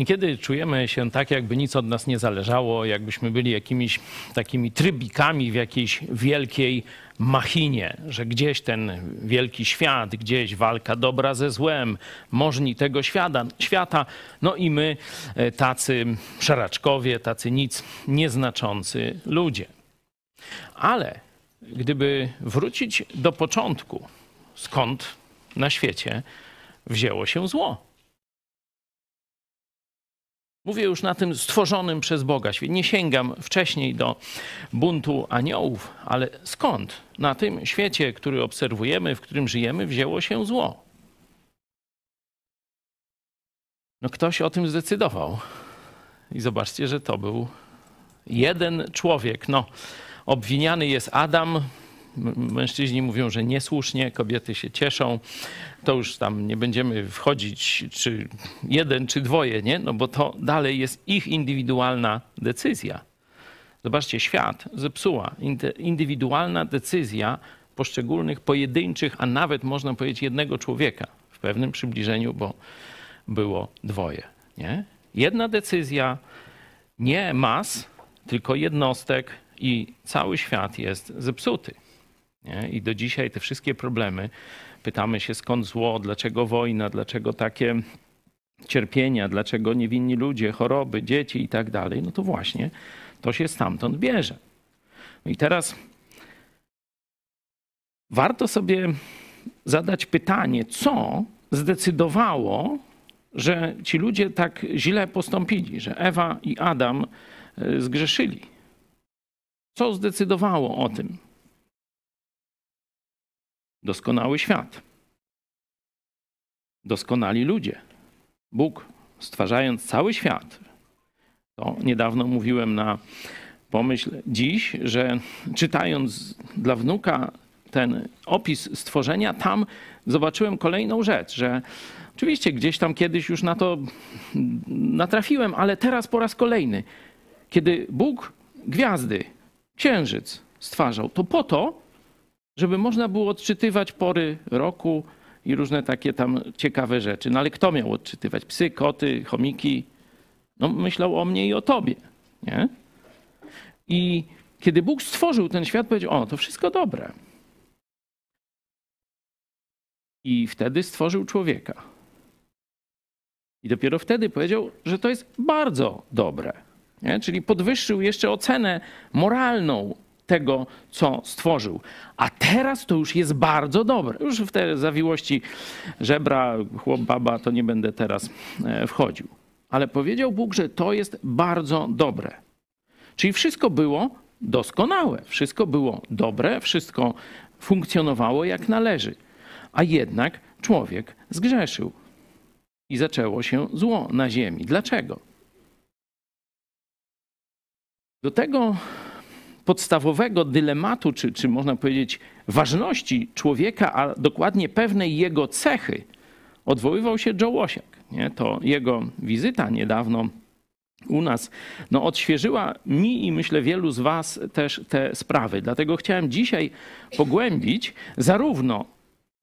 Niekiedy czujemy się tak, jakby nic od nas nie zależało, jakbyśmy byli jakimiś takimi trybikami w jakiejś wielkiej machinie, że gdzieś ten wielki świat, gdzieś walka dobra ze złem, możni tego świata, świata no i my e, tacy szaraczkowie, tacy nic nieznaczący ludzie. Ale gdyby wrócić do początku, skąd na świecie wzięło się zło? Mówię już na tym stworzonym przez Boga świecie. Nie sięgam wcześniej do buntu aniołów, ale skąd na tym świecie, który obserwujemy, w którym żyjemy, wzięło się zło? No ktoś o tym zdecydował. I zobaczcie, że to był jeden człowiek. No, obwiniany jest Adam, Mężczyźni mówią, że niesłusznie, kobiety się cieszą. To już tam nie będziemy wchodzić, czy jeden, czy dwoje, nie? No bo to dalej jest ich indywidualna decyzja. Zobaczcie, świat zepsuła indywidualna decyzja poszczególnych, pojedynczych, a nawet można powiedzieć jednego człowieka w pewnym przybliżeniu, bo było dwoje. Nie? Jedna decyzja, nie mas, tylko jednostek i cały świat jest zepsuty. Nie? I do dzisiaj te wszystkie problemy, pytamy się skąd zło, dlaczego wojna, dlaczego takie cierpienia, dlaczego niewinni ludzie, choroby, dzieci i tak dalej, no to właśnie to się stamtąd bierze. No I teraz warto sobie zadać pytanie, co zdecydowało, że ci ludzie tak źle postąpili, że Ewa i Adam e, zgrzeszyli. Co zdecydowało o tym? Doskonały świat, doskonali ludzie. Bóg, stwarzając cały świat, to niedawno mówiłem na pomyśl dziś, że czytając dla wnuka ten opis stworzenia, tam zobaczyłem kolejną rzecz, że oczywiście gdzieś tam kiedyś już na to natrafiłem, ale teraz po raz kolejny, kiedy Bóg gwiazdy, księżyc stwarzał, to po to, żeby można było odczytywać pory roku i różne takie tam ciekawe rzeczy. No ale kto miał odczytywać? Psy, koty, chomiki? No myślał o mnie i o tobie, nie? I kiedy Bóg stworzył ten świat, powiedział, o, to wszystko dobre. I wtedy stworzył człowieka. I dopiero wtedy powiedział, że to jest bardzo dobre. Nie? Czyli podwyższył jeszcze ocenę moralną tego, co stworzył. A teraz to już jest bardzo dobre. Już w te zawiłości żebra, chłop, baba, to nie będę teraz e, wchodził. Ale powiedział Bóg, że to jest bardzo dobre. Czyli wszystko było doskonałe, wszystko było dobre, wszystko funkcjonowało jak należy. A jednak człowiek zgrzeszył i zaczęło się zło na ziemi. Dlaczego? Do tego podstawowego dylematu, czy, czy można powiedzieć ważności człowieka, a dokładnie pewnej jego cechy, odwoływał się Joe Łosiak. Nie? To jego wizyta niedawno u nas no, odświeżyła mi i myślę wielu z Was też te sprawy. Dlatego chciałem dzisiaj pogłębić zarówno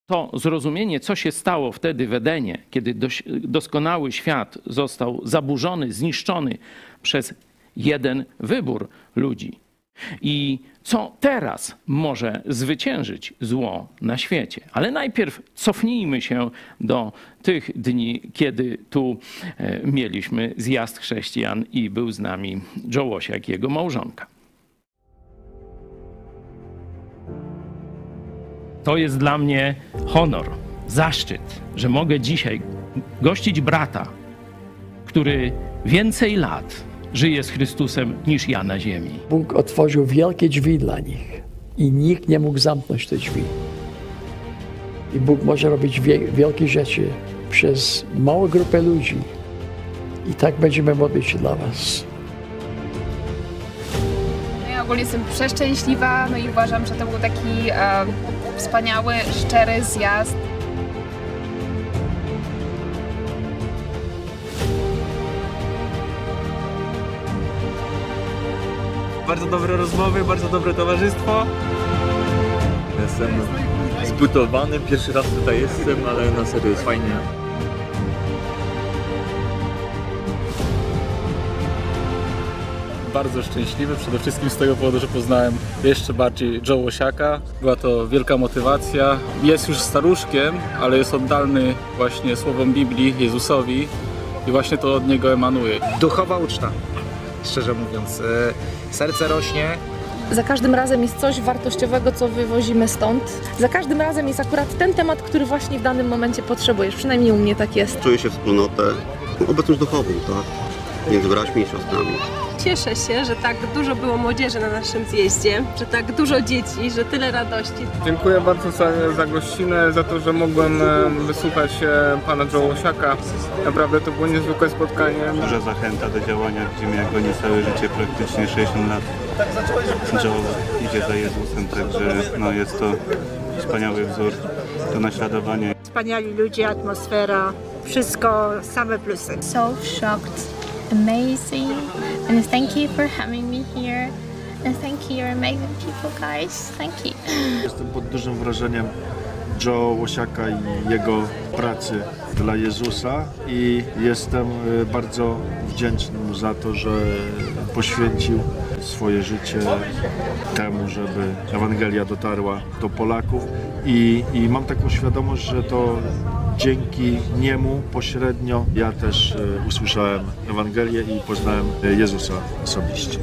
to zrozumienie, co się stało wtedy w Edenie, kiedy doskonały świat został zaburzony, zniszczony przez jeden wybór ludzi. I co teraz może zwyciężyć zło na świecie? Ale najpierw cofnijmy się do tych dni, kiedy tu e, mieliśmy zjazd chrześcijan i był z nami Joe Łosiak, jego małżonka. To jest dla mnie honor, zaszczyt, że mogę dzisiaj gościć brata, który więcej lat żyje z Chrystusem niż ja na ziemi. Bóg otworzył wielkie drzwi dla nich i nikt nie mógł zamknąć te drzwi. I Bóg może robić wielkie rzeczy przez małą grupę ludzi. I tak będziemy modlić się dla Was. No ja ogólnie jestem przeszczęśliwa, no i uważam, że to był taki e, wspaniały, szczery zjazd. Bardzo dobre rozmowy, bardzo dobre towarzystwo. Jestem zbudowany, pierwszy raz tutaj jestem, ale na serio jest fajnie. bardzo szczęśliwy, przede wszystkim z tego powodu, że poznałem jeszcze bardziej Joe Łosiaka. Była to wielka motywacja. Jest już staruszkiem, ale jest oddalny właśnie słowom Biblii, Jezusowi i właśnie to od niego emanuje. duchowa uczta, szczerze mówiąc. E, Serce rośnie, Za każdym razem jest coś wartościowego, co wywozimy stąd. Za każdym razem jest akurat ten temat, który właśnie w danym momencie potrzebujesz. Przynajmniej u mnie tak jest. Czuję się wspólnotę, no, obecność duchową, tak? Między braćmi i siostrami. Cieszę się, że tak dużo było młodzieży na naszym zjeździe, że tak dużo dzieci, że tyle radości. Dziękuję bardzo za, za gościnę, za to, że mogłem e, wysłuchać e, pana Joe Łosiaka. Naprawdę to było niezwykłe spotkanie. Duża zachęta do działania, gdzie mnie goni całe życie, praktycznie 60 lat. Joe idzie za Jezusem, także no, jest to wspaniały wzór do naśladowania. Wspaniali ludzie, atmosfera, wszystko same plusy. So shocked, amazing, and thank you for having me here. And thank you, you're amazing people, guys. Thank you. Jestem pod dużym wrażeniem Joe Łosiaka i jego pracy dla Jezusa i jestem y, bardzo wdzięczny mu za to, że poświęcił swoje życie temu, żeby Ewangelia dotarła do Polaków i, i mam taką świadomość, że to dzięki niemu pośrednio ja też y, usłyszałem Ewangelię i poznałem y, Jezusa osobiście.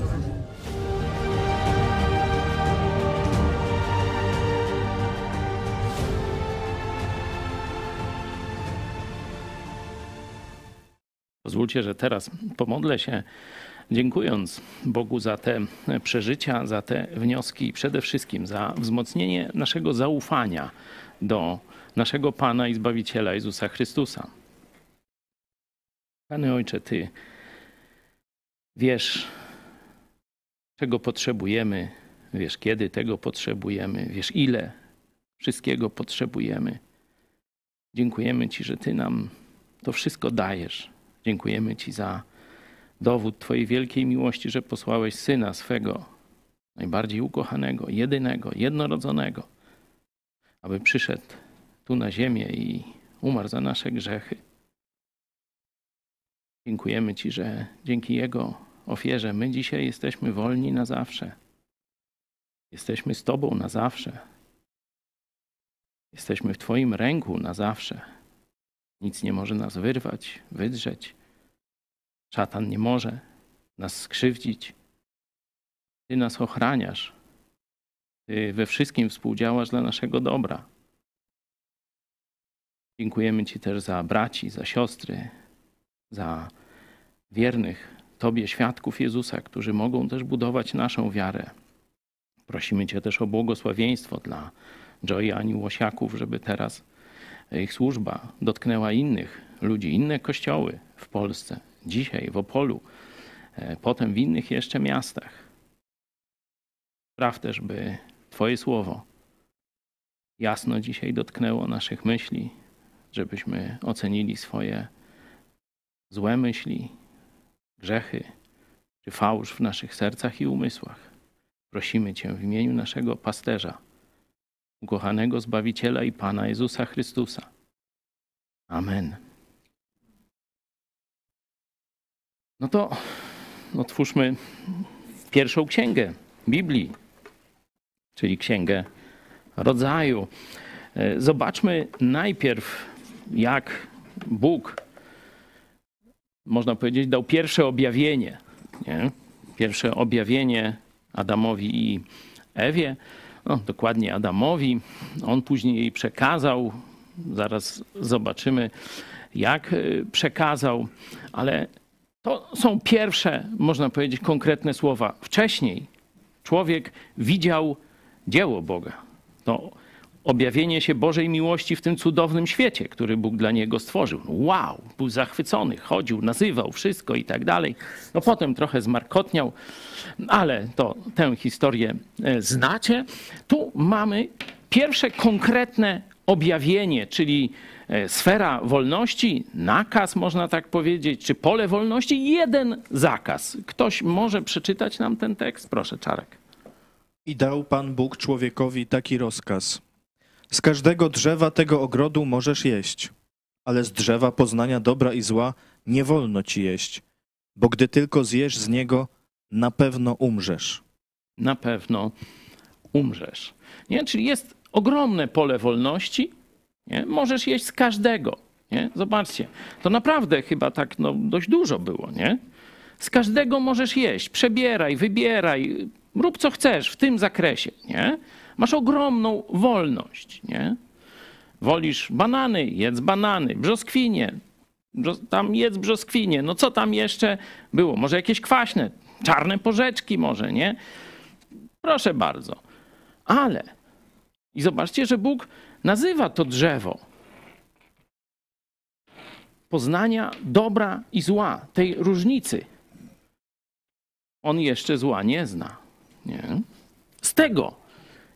Pozwólcie, że teraz pomodlę się, dziękując Bogu za te przeżycia, za te wnioski i przede wszystkim za wzmocnienie naszego zaufania do naszego Pana i Zbawiciela Jezusa Chrystusa. Panie Ojcze, Ty wiesz, czego potrzebujemy, wiesz, kiedy tego potrzebujemy, wiesz, ile wszystkiego potrzebujemy. Dziękujemy Ci, że Ty nam to wszystko dajesz. Dziękujemy Ci za dowód Twojej wielkiej miłości, że posłałeś Syna swego, najbardziej ukochanego, jedynego, jednorodzonego, aby przyszedł tu na ziemię i umarł za nasze grzechy. Dziękujemy Ci, że dzięki Jego ofierze my dzisiaj jesteśmy wolni na zawsze. Jesteśmy z Tobą na zawsze. Jesteśmy w Twoim ręku na zawsze. Nic nie może nas wyrwać, wydrzeć. Szatan nie może nas skrzywdzić. Ty nas ochraniasz. Ty we wszystkim współdziałasz dla naszego dobra. Dziękujemy Ci też za braci, za siostry, za wiernych Tobie świadków Jezusa, którzy mogą też budować naszą wiarę. Prosimy Cię też o błogosławieństwo dla Joy Ani Łosiaków, żeby teraz ich służba dotknęła innych ludzi, inne kościoły w Polsce, dzisiaj w Opolu, e, potem w innych jeszcze miastach. Spraw też, by Twoje słowo jasno dzisiaj dotknęło naszych myśli, żebyśmy ocenili swoje złe myśli, grzechy czy fałsz w naszych sercach i umysłach. Prosimy Cię w imieniu naszego pasterza, ukochanego Zbawiciela i Pana Jezusa Chrystusa. Amen. No to otwórzmy pierwszą księgę Biblii, czyli księgę rodzaju. E, Zobaczmy najpierw, jak Bóg, można powiedzieć, dał pierwsze objawienie. Nie? Pierwsze objawienie Adamowi i Ewie no, dokładnie Adamowi. On później jej przekazał. Zaraz zobaczymy, jak y, przekazał, ale to są pierwsze, można powiedzieć, konkretne słowa. Wcześniej człowiek widział dzieło Boga. To objawienie się Bożej miłości w tym cudownym świecie, który Bóg dla niego stworzył. Wow, był zachwycony, chodził, nazywał wszystko i tak dalej. No potem trochę zmarkotniał, ale to tę historię e, znacie. Tu mamy pierwsze konkretne objawienie, czyli e, sfera wolności, nakaz można tak powiedzieć, czy pole wolności, jeden zakaz. Ktoś może przeczytać nam ten tekst? Proszę, Czarek. I dał Pan Bóg człowiekowi taki rozkaz. Z każdego drzewa tego ogrodu możesz jeść, ale z drzewa poznania dobra i zła nie wolno ci jeść, bo gdy tylko zjesz z niego, na pewno umrzesz. Na pewno umrzesz. Nie? Czyli jest ogromne pole wolności. Nie? Możesz jeść z każdego. Nie? Zobaczcie, to naprawdę chyba tak no, dość dużo było. Nie? Z każdego możesz jeść. Przebieraj, wybieraj, rób co chcesz w tym zakresie. Nie? Masz ogromną wolność. Nie? Wolisz banany, jedz banany, brzoskwinie, tam jedz brzoskwinie. No co tam jeszcze było? Może jakieś kwaśne, czarne porzeczki może, nie? Proszę bardzo. Ale i zobaczcie, że Bóg nazywa to drzewo poznania dobra i zła, tej różnicy. On jeszcze zła nie zna. Nie? Z tego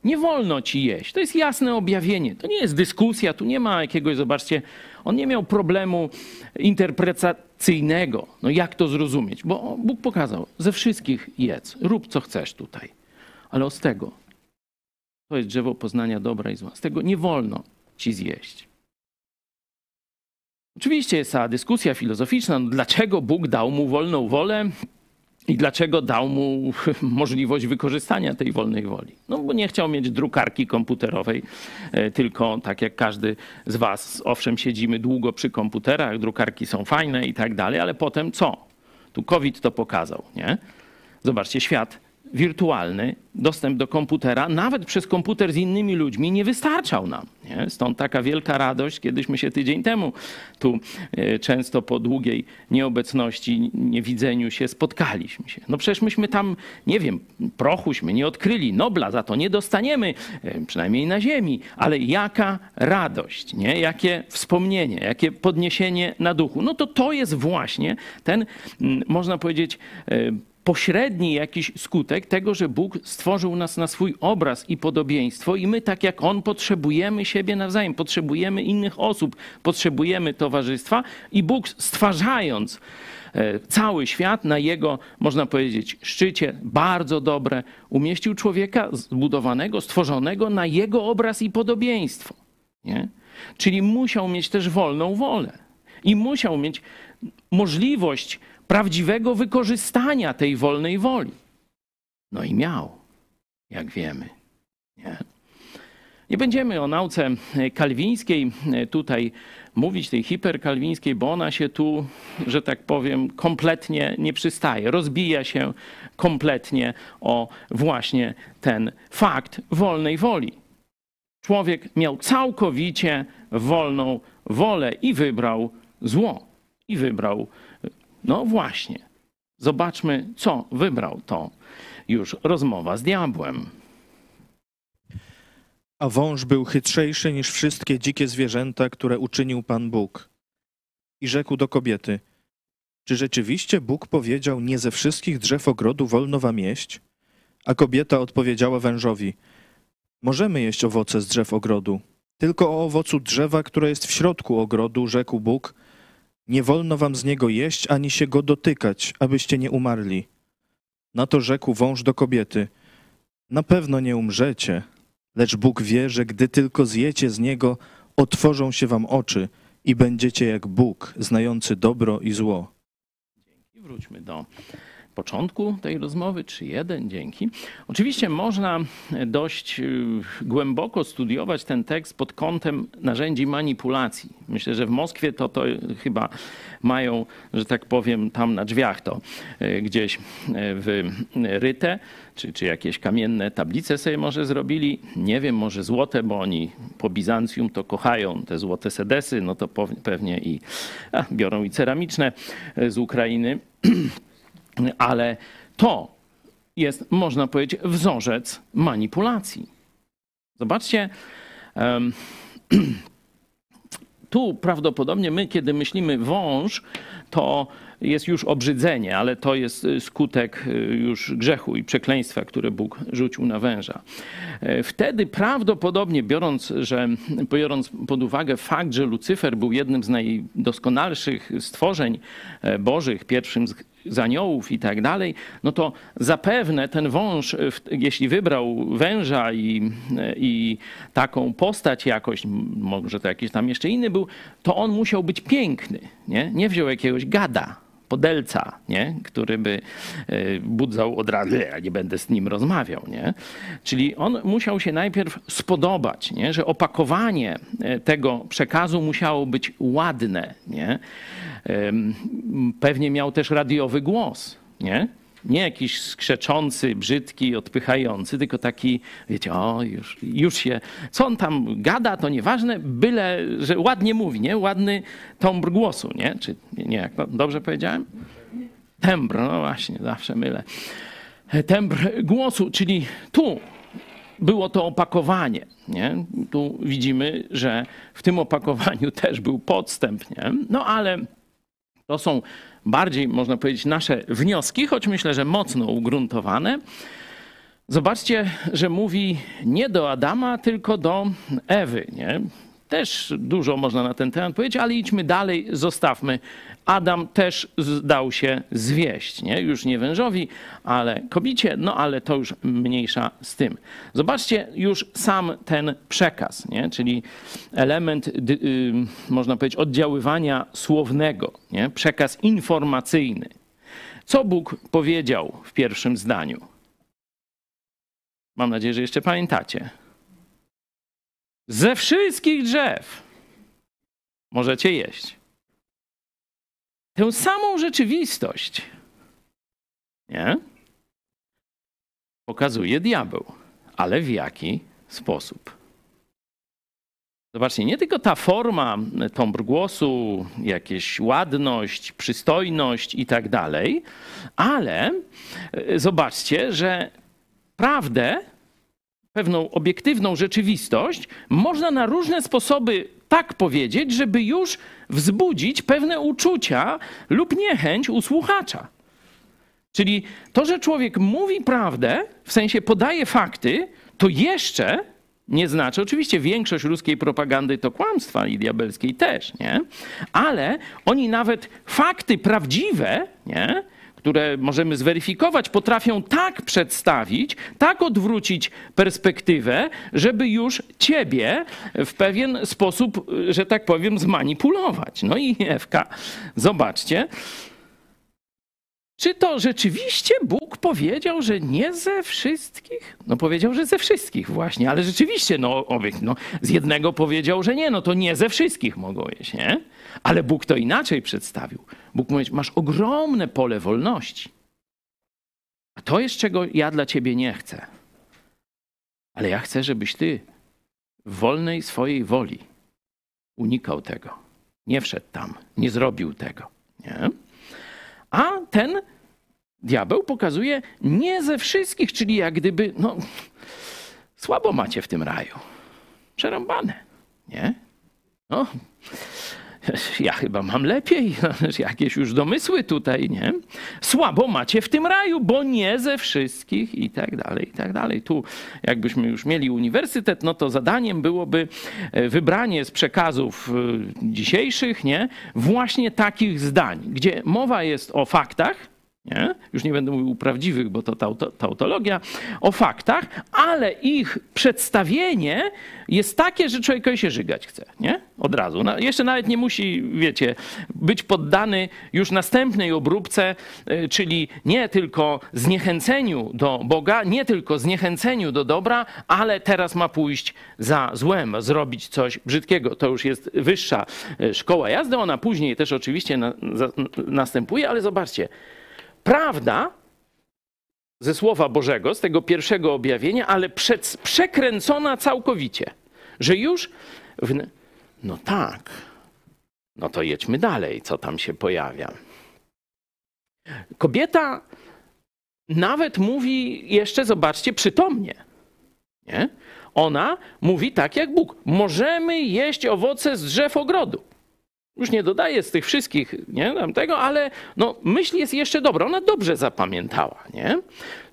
nie wolno ci jeść. To jest jasne objawienie. To nie jest dyskusja, tu nie ma jakiegoś, zobaczcie, on nie miał problemu interpretacyjnego. No jak to zrozumieć? Bo Bóg pokazał, ze wszystkich jedz, rób co chcesz tutaj. Ale z tego, to jest drzewo poznania dobra i zła. Z tego nie wolno ci zjeść. Oczywiście jest ta dyskusja filozoficzna, no dlaczego Bóg dał mu wolną wolę i dlaczego dał mu możliwość wykorzystania tej wolnej woli. No bo nie chciał mieć drukarki komputerowej, e, tylko tak jak każdy z was, owszem siedzimy długo przy komputerach, drukarki są fajne i tak dalej, ale potem co? Tu COVID to pokazał, nie? Zobaczcie, świat wirtualny, dostęp do komputera, nawet przez komputer z innymi ludźmi, nie wystarczał nam. Nie? Stąd taka wielka radość, kiedyśmy się tydzień temu tu e, często po długiej nieobecności, niewidzeniu się spotkaliśmy się. No przecież myśmy tam, nie wiem, prochuśmy nie odkryli, Nobla za to nie dostaniemy, e, przynajmniej na ziemi, ale jaka radość, nie? jakie wspomnienie, jakie podniesienie na duchu. No to to jest właśnie ten, można powiedzieć, e, pośredni jakiś skutek tego, że Bóg stworzył nas na swój obraz i podobieństwo, i my, tak jak On, potrzebujemy siebie nawzajem, potrzebujemy innych osób, potrzebujemy towarzystwa, i Bóg stwarzając e, cały świat na jego, można powiedzieć, szczycie, bardzo dobre, umieścił człowieka zbudowanego, stworzonego na jego obraz i podobieństwo. Nie? Czyli musiał mieć też wolną wolę i musiał mieć możliwość prawdziwego wykorzystania tej wolnej woli. No i miał, jak wiemy. Nie? Nie będziemy o nauce kalwińskiej tutaj mówić, tej hiperkalwińskiej, bo ona się tu, że tak powiem, kompletnie nie przystaje. Rozbija się kompletnie o właśnie ten fakt wolnej woli. Człowiek miał całkowicie wolną wolę i wybrał zło, i wybrał no właśnie. Zobaczmy, co wybrał to już rozmowa z diabłem. A wąż był chytrzejszy niż wszystkie dzikie zwierzęta, które uczynił Pan Bóg. I rzekł do kobiety: Czy rzeczywiście Bóg powiedział: Nie ze wszystkich drzew ogrodu wolno wam jeść? A kobieta odpowiedziała wężowi: Możemy jeść owoce z drzew ogrodu. Tylko o owocu drzewa, które jest w środku ogrodu, rzekł Bóg: nie wolno wam z niego jeść, ani się go dotykać, abyście nie umarli. Na to rzekł wąż do kobiety: Na pewno nie umrzecie, lecz Bóg wie, że gdy tylko zjecie z niego, otworzą się wam oczy i będziecie jak Bóg, znający dobro i zło. Dzięki. Wróćmy do początku tej rozmowy, czy jeden, dzięki. Oczywiście można dość y, głęboko studiować ten tekst pod kątem narzędzi manipulacji. Myślę, że w Moskwie to, to chyba mają, że tak powiem, tam na drzwiach to y, gdzieś y, wyryte, czy, czy jakieś kamienne tablice sobie może zrobili. Nie wiem, może złote, bo oni po Bizancjum to kochają te złote sedesy, no to pewnie i a, biorą i ceramiczne z Ukrainy. ale to jest, można powiedzieć, wzorzec manipulacji. Zobaczcie, tu prawdopodobnie my, kiedy myślimy wąż, to jest już obrzydzenie, ale to jest y, skutek y, już grzechu i przekleństwa, które Bóg rzucił na węża. E, wtedy prawdopodobnie, biorąc, że, biorąc pod uwagę fakt, że Lucyfer był jednym z najdoskonalszych stworzeń e, bożych, pierwszym z z aniołów i tak dalej, no to zapewne ten wąż, jeśli wybrał węża i, i taką postać jakoś, może to jakiś tam jeszcze inny był, to on musiał być piękny, nie? Nie wziął jakiegoś gada, podelca, nie? który by e, budzał od razu, ja nie będę z nim rozmawiał. Nie? Czyli on musiał się najpierw spodobać, nie? że opakowanie e, tego przekazu musiało być ładne. Nie? Pewnie miał też radiowy głos. Nie? Nie jakiś skrzeczący, brzydki, odpychający, tylko taki, wiecie, o, już, już się, co on tam gada, to nieważne, byle, że ładnie mówi, nie? Ładny tembr głosu, nie? Czy nie, jak to dobrze powiedziałem? Tembr, no właśnie, zawsze mylę. Tembr głosu, czyli tu było to opakowanie. Nie? Tu widzimy, że w tym opakowaniu też był podstęp, nie? No ale to są bardziej, można powiedzieć, nasze wnioski, choć myślę, że mocno ugruntowane. Zobaczcie, że mówi nie do Adama, tylko do Ewy. Nie? Też dużo można na ten temat powiedzieć, ale idźmy dalej, zostawmy. Adam też zdał się zwieść, nie? Już nie wężowi, ale kobicie, no ale to już mniejsza z tym. Zobaczcie już sam ten przekaz, nie? Czyli element, y, można powiedzieć, oddziaływania słownego, nie? Przekaz informacyjny. Co Bóg powiedział w pierwszym zdaniu? Mam nadzieję, że jeszcze pamiętacie. Ze wszystkich drzew możecie jeść. Tę samą rzeczywistość nie? pokazuje diabeł. Ale w jaki sposób? Zobaczcie, nie tylko ta forma tąbr głosu, jakieś ładność, przystojność i tak dalej, ale e, zobaczcie, że prawdę pewną obiektywną rzeczywistość można na różne sposoby tak powiedzieć, żeby już wzbudzić pewne uczucia lub niechęć u słuchacza. Czyli to, że człowiek mówi prawdę, w sensie podaje fakty, to jeszcze nie znaczy, oczywiście większość ruskiej propagandy to kłamstwa i diabelskiej też, nie? Ale oni nawet fakty prawdziwe, nie? Które możemy zweryfikować, potrafią tak przedstawić, tak odwrócić perspektywę, żeby już ciebie w pewien sposób, że tak powiem, zmanipulować. No i Ewka, zobaczcie. Czy to rzeczywiście Bóg powiedział, że nie ze wszystkich? No powiedział, że ze wszystkich właśnie, ale rzeczywiście, no, no z jednego powiedział, że nie, no to nie ze wszystkich mogą jeść, nie? Ale Bóg to inaczej przedstawił. Bóg mówi, masz ogromne pole wolności. A to jest, czego ja dla ciebie nie chcę. Ale ja chcę, żebyś ty w wolnej swojej woli unikał tego. Nie wszedł tam, nie zrobił tego. Nie? A ten diabeł pokazuje nie ze wszystkich, czyli jak gdyby, no, słabo macie w tym raju. Przerąbane, nie? No, ja chyba mam lepiej, jakieś już domysły tutaj, nie? Słabo macie w tym raju, bo nie ze wszystkich i tak dalej, i tak dalej. Tu jakbyśmy już mieli uniwersytet, no to zadaniem byłoby e, wybranie z przekazów e, dzisiejszych, nie? Właśnie takich zdań, gdzie mowa jest o faktach, nie? Już nie będę mówił prawdziwych, bo to tautologia, o faktach, ale ich przedstawienie jest takie, że człowiekowi się żygać chce, nie? Od razu. No, jeszcze nawet nie musi, wiecie, być poddany już następnej obróbce, y, czyli nie tylko zniechęceniu do Boga, nie tylko zniechęceniu do dobra, ale teraz ma pójść za złem, zrobić coś brzydkiego. To już jest wyższa y, szkoła jazdy, ona później też oczywiście na, za, następuje, ale zobaczcie, prawda ze Słowa Bożego, z tego pierwszego objawienia, ale przed, przekręcona całkowicie. Że już. W... No tak. No to jedźmy dalej, co tam się pojawia. Kobieta nawet mówi jeszcze, zobaczcie, przytomnie. Nie? Ona mówi tak jak Bóg. Możemy jeść owoce z drzew ogrodu. Już nie dodaję z tych wszystkich, nie, tego, ale no, myśl jest jeszcze dobra. Ona dobrze zapamiętała, nie?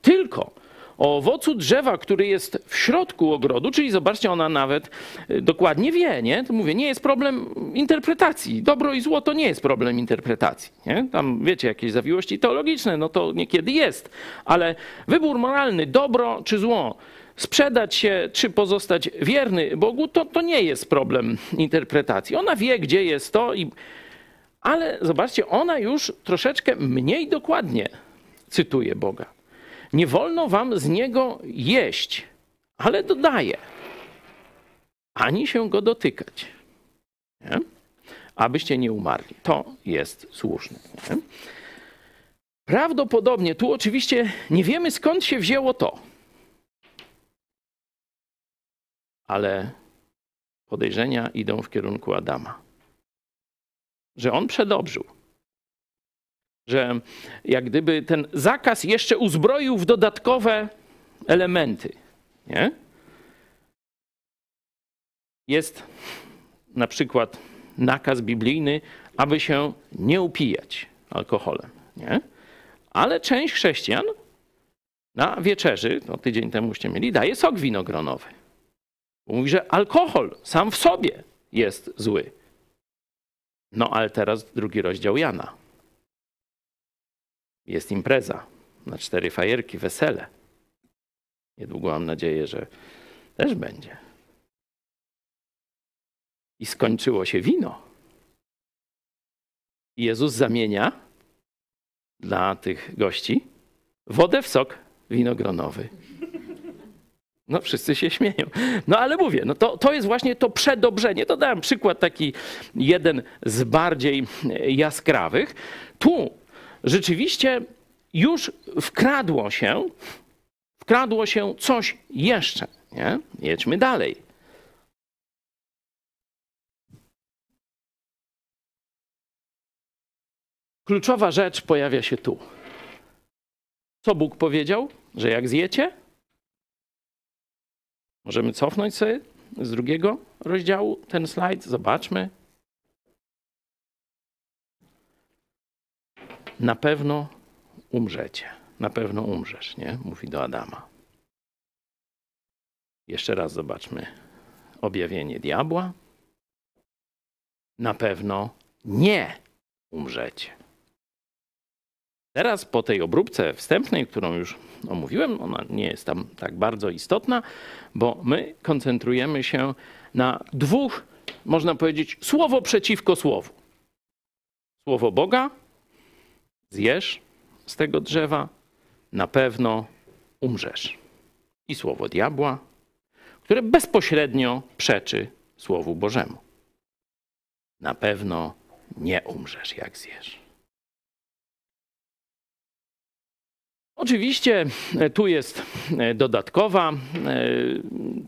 Tylko o owocu drzewa, który jest w środku ogrodu, czyli zobaczcie, ona nawet y, dokładnie wie, nie? To mówię, nie jest problem interpretacji. Dobro i zło to nie jest problem interpretacji, nie? Tam, wiecie, jakieś zawiłości teologiczne, no to niekiedy jest. Ale wybór moralny, dobro czy zło, sprzedać się, czy pozostać wierny Bogu, to, to nie jest problem interpretacji. Ona wie, gdzie jest to, i, Ale zobaczcie, ona już troszeczkę mniej dokładnie cytuje Boga. Nie wolno wam z niego jeść, ale dodaje, ani się go dotykać, nie? abyście nie umarli. To jest słuszne. Nie? Prawdopodobnie tu oczywiście nie wiemy skąd się wzięło to. Ale podejrzenia idą w kierunku Adama. Że on przedobrzył. Że jak gdyby ten zakaz jeszcze uzbroił w dodatkowe elementy. Nie? Jest na przykład nakaz biblijny, aby się nie upijać alkoholem. Nie? Ale część chrześcijan na wieczerzy, no tydzień temuście mieli, daje sok winogronowy. Mówi, że alkohol sam w sobie jest zły. No ale teraz drugi rozdział Jana. Jest impreza na cztery fajerki, wesele. Niedługo mam nadzieję, że też będzie. I skończyło się wino. Jezus zamienia dla tych gości wodę w sok winogronowy. No wszyscy się śmieją. No ale mówię, no to, to jest właśnie to przedobrzenie. To dałem przykład taki jeden z bardziej jaskrawych. Tu rzeczywiście już wkradło się, wkradło się coś jeszcze. Nie? Jedźmy dalej. Kluczowa rzecz pojawia się tu. Co Bóg powiedział? Że jak zjecie, możemy cofnąć sobie z drugiego rozdziału ten slajd, zobaczmy. Na pewno umrzecie. Na pewno umrzesz, nie? Mówi do Adama. Jeszcze raz zobaczmy objawienie diabła. Na pewno nie umrzecie. Teraz po tej obróbce wstępnej, którą już omówiłem, ona nie jest tam tak bardzo istotna, bo my koncentrujemy się na dwóch, można powiedzieć, słowo przeciwko słowu. Słowo Boga, zjesz z tego drzewa, na pewno umrzesz. I słowo diabła, które bezpośrednio przeczy Słowu Bożemu. Na pewno nie umrzesz, jak zjesz. Oczywiście e, tu jest e, dodatkowa e,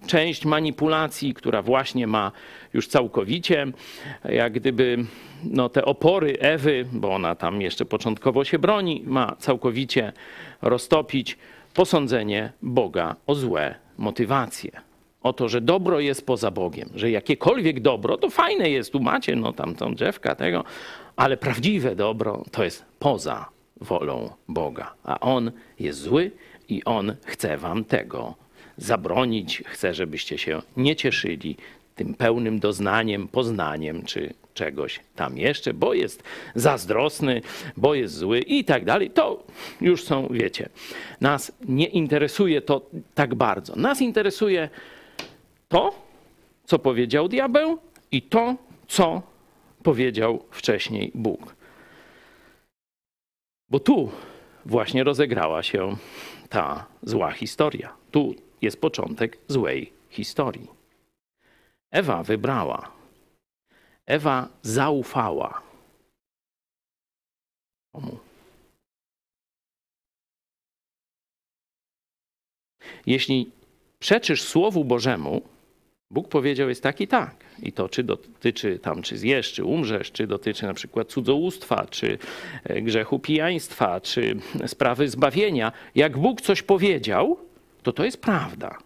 część manipulacji, która właśnie ma już całkowicie, jak gdyby no, te opory Ewy, bo ona tam jeszcze początkowo się broni, ma całkowicie roztopić posądzenie Boga o złe motywacje. O to, że dobro jest poza Bogiem, że jakiekolwiek dobro, to fajne jest, tu macie, no tam tą drzewka tego, ale prawdziwe dobro to jest poza wolą Boga. A On jest zły i On chce wam tego zabronić, chce, żebyście się nie cieszyli tym pełnym doznaniem, poznaniem czy czegoś tam jeszcze, bo jest zazdrosny, bo jest zły i tak dalej. To już są, wiecie, nas nie interesuje to tak bardzo. Nas interesuje to, co powiedział diabeł i to, co powiedział wcześniej Bóg. Bo tu właśnie rozegrała się ta zła historia. Tu jest początek złej historii. Ewa wybrała. Ewa zaufała. Komu? Jeśli przeczysz Słowu Bożemu, Bóg powiedział jest tak i tak. I to czy dotyczy tam, czy zjesz, czy umrzesz, czy dotyczy na przykład cudzołóstwa, czy e, grzechu pijaństwa, czy sprawy zbawienia. Jak Bóg coś powiedział, to to jest prawda.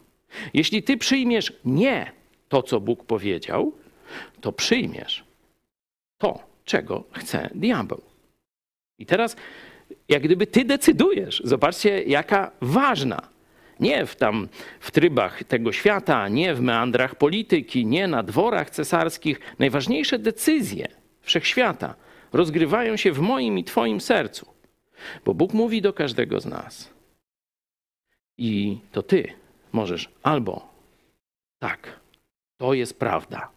Jeśli ty przyjmiesz nie to, co Bóg powiedział, to przyjmiesz to, czego chce diabeł. I teraz, jak gdyby ty decydujesz, zobaczcie, jaka ważna nie w tam w trybach tego świata, nie w meandrach polityki, nie na dworach cesarskich. Najważniejsze decyzje wszechświata rozgrywają się w moim i Twoim sercu. Bo Bóg mówi do każdego z nas. I to Ty możesz albo tak, to jest prawda,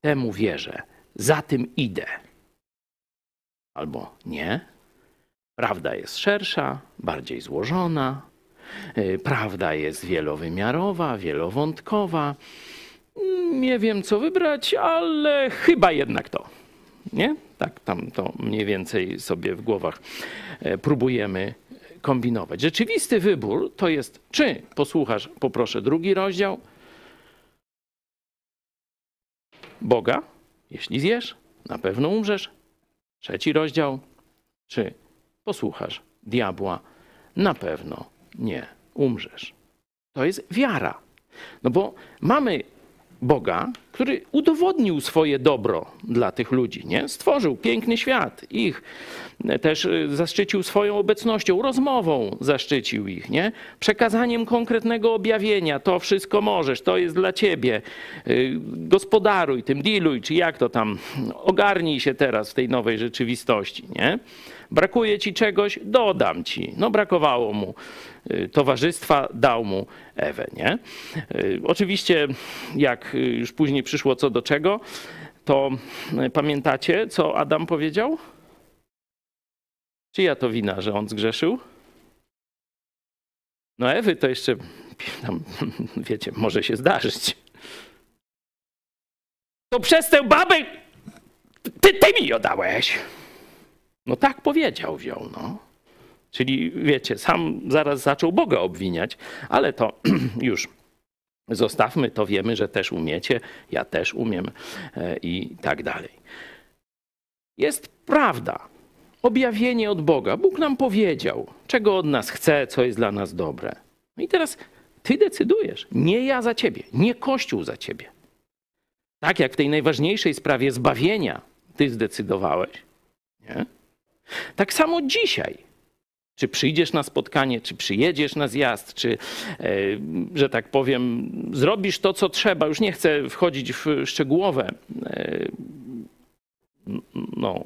temu wierzę, za tym idę. albo nie. Prawda jest szersza, bardziej złożona. Y, Prawda jest wielowymiarowa, wielowątkowa. Nie wiem, co wybrać, ale chyba jednak to. Nie? Tak tam to mniej więcej sobie w głowach e, próbujemy kombinować. Rzeczywisty wybór to jest, czy posłuchasz, poproszę drugi rozdział Boga, jeśli zjesz, na pewno umrzesz. Trzeci rozdział, czy posłuchasz diabła, na pewno nie umrzesz. To jest wiara. No bo mamy Boga, który udowodnił swoje dobro dla tych ludzi, nie? Stworzył piękny świat, ich też y, zaszczycił swoją obecnością, rozmową zaszczycił ich, nie? Przekazaniem konkretnego objawienia, to wszystko możesz, to jest dla ciebie. Y, Gospodaruj tym, dealuj, czy jak to tam, ogarnij się teraz w tej nowej rzeczywistości, nie? Brakuje ci czegoś, dodam ci. No brakowało mu towarzystwa, dał mu Ewę, nie? Oczywiście, jak już później przyszło co do czego, to y, pamiętacie, co Adam powiedział? Czyja to wina, że on zgrzeszył? No Ewy to jeszcze, tam, wiecie, może się zdarzyć. To przez tę babę ty, ty mi ją dałeś. No tak powiedział wziął, no. Czyli wiecie, sam zaraz zaczął Boga obwiniać, ale to już zostawmy, to wiemy, że też umiecie, ja też umiem e, i tak dalej. Jest prawda, objawienie od Boga. Bóg nam powiedział, czego od nas chce, co jest dla nas dobre. No i teraz ty decydujesz, nie ja za ciebie, nie Kościół za ciebie. Tak jak w tej najważniejszej sprawie zbawienia ty zdecydowałeś, nie? Tak samo dzisiaj. Czy przyjdziesz na spotkanie, czy przyjedziesz na zjazd, czy, e, że tak powiem, zrobisz to, co trzeba. Już nie chcę wchodzić w szczegółowe e, no,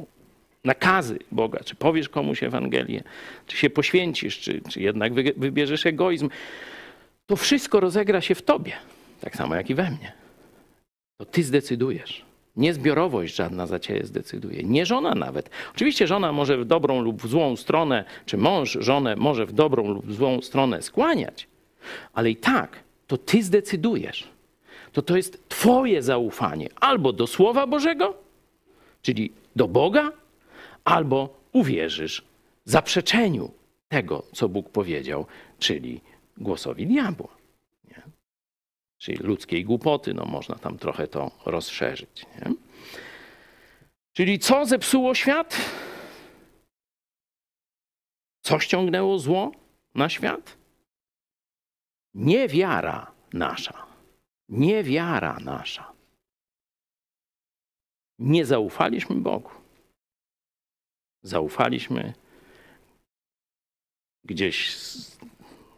nakazy Boga. Czy powiesz komuś Ewangelię, czy się poświęcisz, czy, czy jednak wy- wybierzesz egoizm. To wszystko rozegra się w tobie, tak samo jak i we mnie. To ty zdecydujesz. Nie zbiorowość żadna za ciebie zdecyduje, nie żona nawet. Oczywiście żona może w dobrą lub w złą stronę, czy mąż żonę może w dobrą lub w złą stronę skłaniać, ale i tak to ty zdecydujesz. To to jest twoje zaufanie albo do Słowa Bożego, czyli do Boga, albo uwierzysz zaprzeczeniu tego, co Bóg powiedział, czyli głosowi diabła czyli ludzkiej głupoty, no można tam trochę to rozszerzyć. Nie? Czyli co zepsuło świat? Co ściągnęło zło na świat? Niewiara nasza. Niewiara nasza. Nie zaufaliśmy Bogu. Zaufaliśmy gdzieś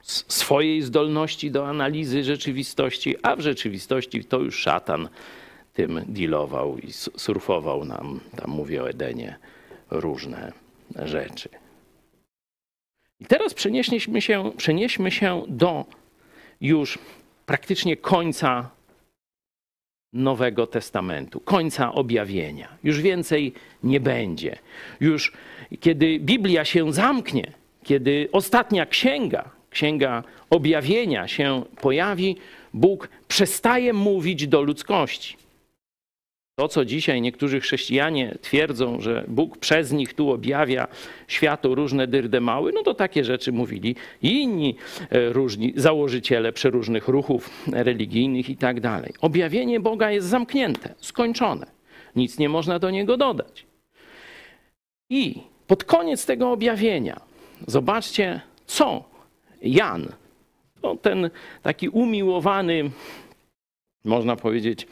swojej zdolności do analizy rzeczywistości, a w rzeczywistości to już szatan tym dealował i surfował nam, tam mówię o Edenie, różne rzeczy. I teraz przenieśmy się, przenieśmy się do już praktycznie końca Nowego Testamentu, końca objawienia. Już więcej nie będzie. Już kiedy Biblia się zamknie, kiedy ostatnia księga, księga objawienia się pojawi, Bóg przestaje mówić do ludzkości. To, co dzisiaj niektórzy chrześcijanie twierdzą, że Bóg przez nich tu objawia światu różne dyrdemały, no to takie rzeczy mówili i inni e, różni założyciele przeróżnych ruchów religijnych i tak dalej. Objawienie Boga jest zamknięte, skończone. Nic nie można do niego dodać. I pod koniec tego objawienia zobaczcie, co Jan, to ten taki umiłowany można powiedzieć,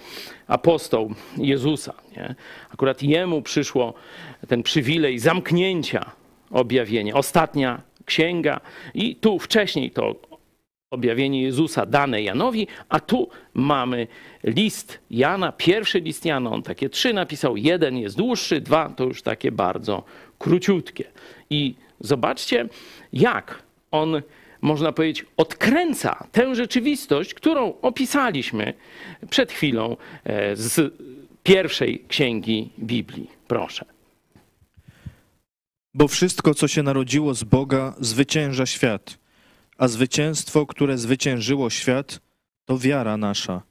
apostoł Jezusa. Nie? Akurat jemu przyszło ten przywilej zamknięcia objawienia, ostatnia księga, i tu wcześniej to objawienie Jezusa dane Janowi, a tu mamy list Jana, pierwszy list Jana, on takie trzy napisał, jeden jest dłuższy, dwa to już takie bardzo króciutkie. I zobaczcie, jak on można powiedzieć, odkręca tę rzeczywistość, którą opisaliśmy przed chwilą e, z pierwszej księgi Biblii. Proszę. Bo wszystko, co się narodziło z Boga, zwycięża świat, a zwycięstwo, które zwyciężyło świat, to wiara nasza.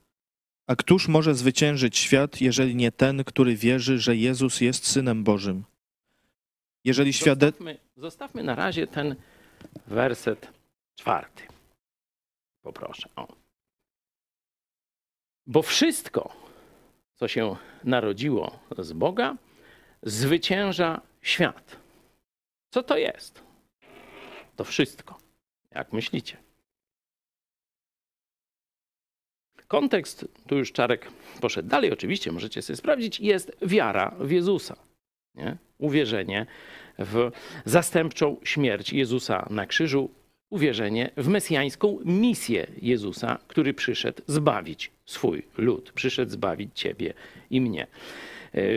A któż może zwyciężyć świat, jeżeli nie ten, który wierzy, że Jezus jest Synem Bożym? Jeżeli świadectwo. Zostawmy, zostawmy na razie ten werset czwarty. Poproszę. O. Bo wszystko, co się narodziło z Boga, zwycięża świat. Co to jest? To wszystko. Jak myślicie? Kontekst, tu już Czarek poszedł dalej, oczywiście, możecie sobie sprawdzić, jest wiara w Jezusa. Nie? Uwierzenie w zastępczą śmierć Jezusa na krzyżu, uwierzenie w mesjańską misję Jezusa, który przyszedł zbawić swój lud, przyszedł zbawić ciebie i mnie.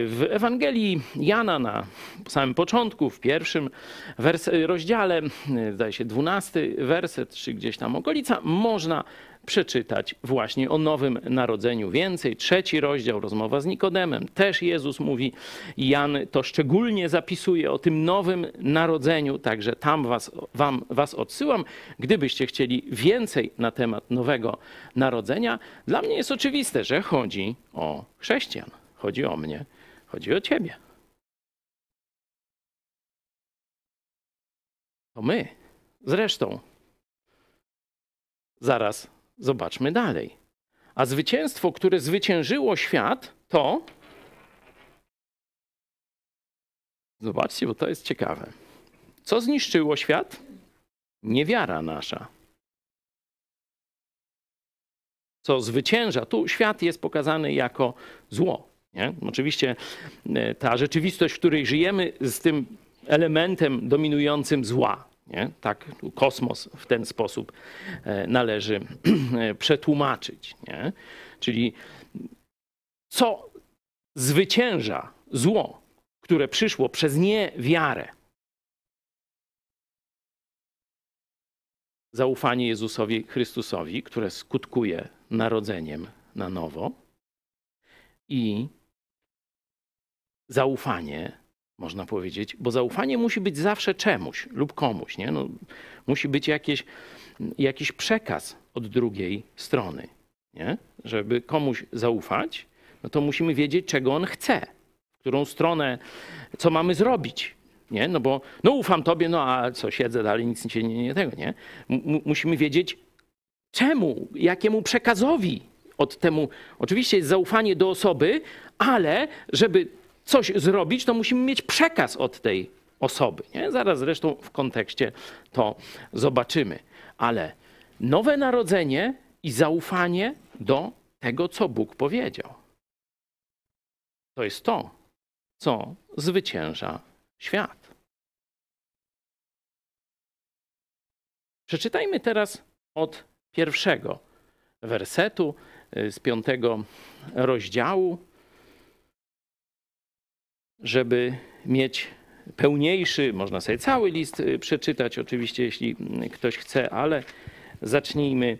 W Ewangelii Jana na samym początku, w pierwszym rozdziale, zdaje się dwunasty werset, czy gdzieś tam okolica, można przeczytać właśnie o nowym narodzeniu więcej. Trzeci rozdział, rozmowa z Nikodemem, też Jezus mówi, Jan to szczególnie zapisuje o tym nowym narodzeniu, także tam was, wam, was odsyłam. Gdybyście chcieli więcej na temat nowego narodzenia, dla mnie jest oczywiste, że chodzi o chrześcijan, chodzi o mnie, chodzi o ciebie. To my. Zresztą, zaraz Zobaczmy dalej. A zwycięstwo, które zwyciężyło świat, to. Zobaczcie, bo to jest ciekawe. Co zniszczyło świat? Niewiara nasza. Co zwycięża? Tu świat jest pokazany jako zło. Nie? Oczywiście e, ta rzeczywistość, w której żyjemy, z tym elementem dominującym zła. Nie? Tak, kosmos w ten sposób e, należy przetłumaczyć. Nie? Czyli co zwycięża zło, które przyszło przez niewiarę? Zaufanie Jezusowi Chrystusowi, które skutkuje narodzeniem na nowo, i zaufanie można powiedzieć, bo zaufanie musi być zawsze czemuś lub komuś. Nie? No, musi być jakieś, jakiś przekaz od drugiej strony. Nie? Żeby komuś zaufać, no to musimy wiedzieć, czego on chce, w którą stronę, co mamy zrobić. Nie? No bo no ufam tobie, no a co, siedzę dalej, nic się nie, nie tego, nie? M musimy wiedzieć, czemu, jakiemu przekazowi od temu. Oczywiście jest zaufanie do osoby, ale żeby coś zrobić, to musimy mieć przekaz od tej osoby. Nie? Zaraz zresztą w kontekście to zobaczymy. Ale nowe narodzenie i zaufanie do tego, co Bóg powiedział. To jest to, co zwycięża świat. Przeczytajmy teraz od pierwszego wersetu y, z piątego rozdziału żeby mieć pełniejszy, można sobie cały list y, przeczytać, oczywiście, jeśli mm, ktoś chce, ale zacznijmy,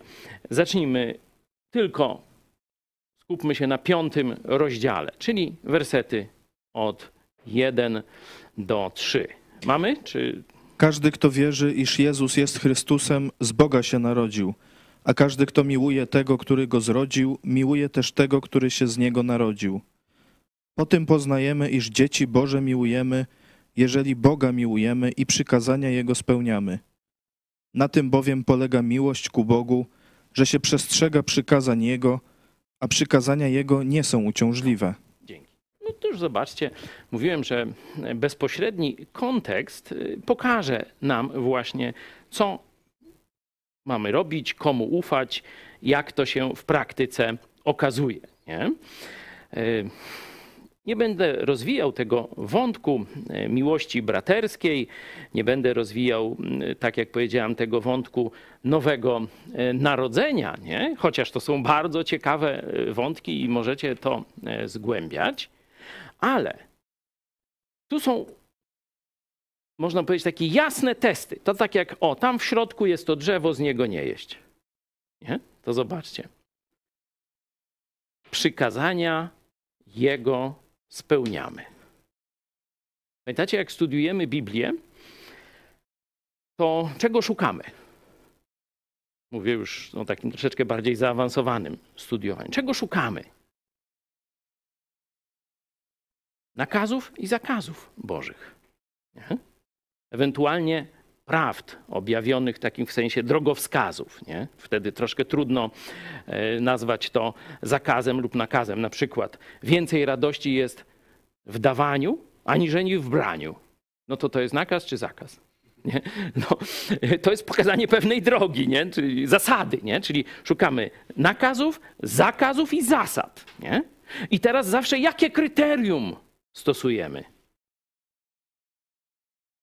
zacznijmy tylko, skupmy się na piątym rozdziale, czyli wersety od 1 do 3. Mamy? Czy... Każdy, kto wierzy, iż Jezus jest Chrystusem, z Boga się narodził, a każdy, kto miłuje tego, który go zrodził, miłuje też tego, który się z niego narodził. Po tym poznajemy, iż dzieci Boże miłujemy, jeżeli Boga miłujemy i przykazania Jego spełniamy. Na tym bowiem polega miłość ku Bogu, że się przestrzega przykazań Jego, a przykazania Jego nie są uciążliwe. No to już zobaczcie, mówiłem, że bezpośredni kontekst y, pokaże nam właśnie, co mamy robić, komu ufać, jak to się w praktyce okazuje. Nie? Nie będę rozwijał tego wątku e, miłości braterskiej, nie będę rozwijał, tak jak powiedziałem, tego wątku nowego e, narodzenia, nie? chociaż to są bardzo ciekawe e, wątki i możecie to zgłębiać, ale tu są, można powiedzieć, takie jasne testy. To tak jak, o, tam w środku jest to drzewo, z niego nie jeść. Nie? To zobaczcie. Przykazania Jego spełniamy. Pamiętacie, jak studiujemy Biblię, to czego szukamy? Mówię już o takim troszeczkę bardziej zaawansowanym studiowaniu. Czego szukamy? Nakazów i zakazów Bożych. Nie? Ewentualnie prawd objawionych takim w sensie drogowskazów. Nie? Wtedy troszkę trudno e, nazwać to zakazem lub nakazem. Na przykład więcej radości jest w dawaniu, aniżeli w braniu. No to to jest nakaz czy zakaz? Nie? No, to jest pokazanie pewnej drogi, nie? czyli zasady. Nie? Czyli szukamy nakazów, zakazów i zasad. Nie? I teraz zawsze jakie kryterium stosujemy?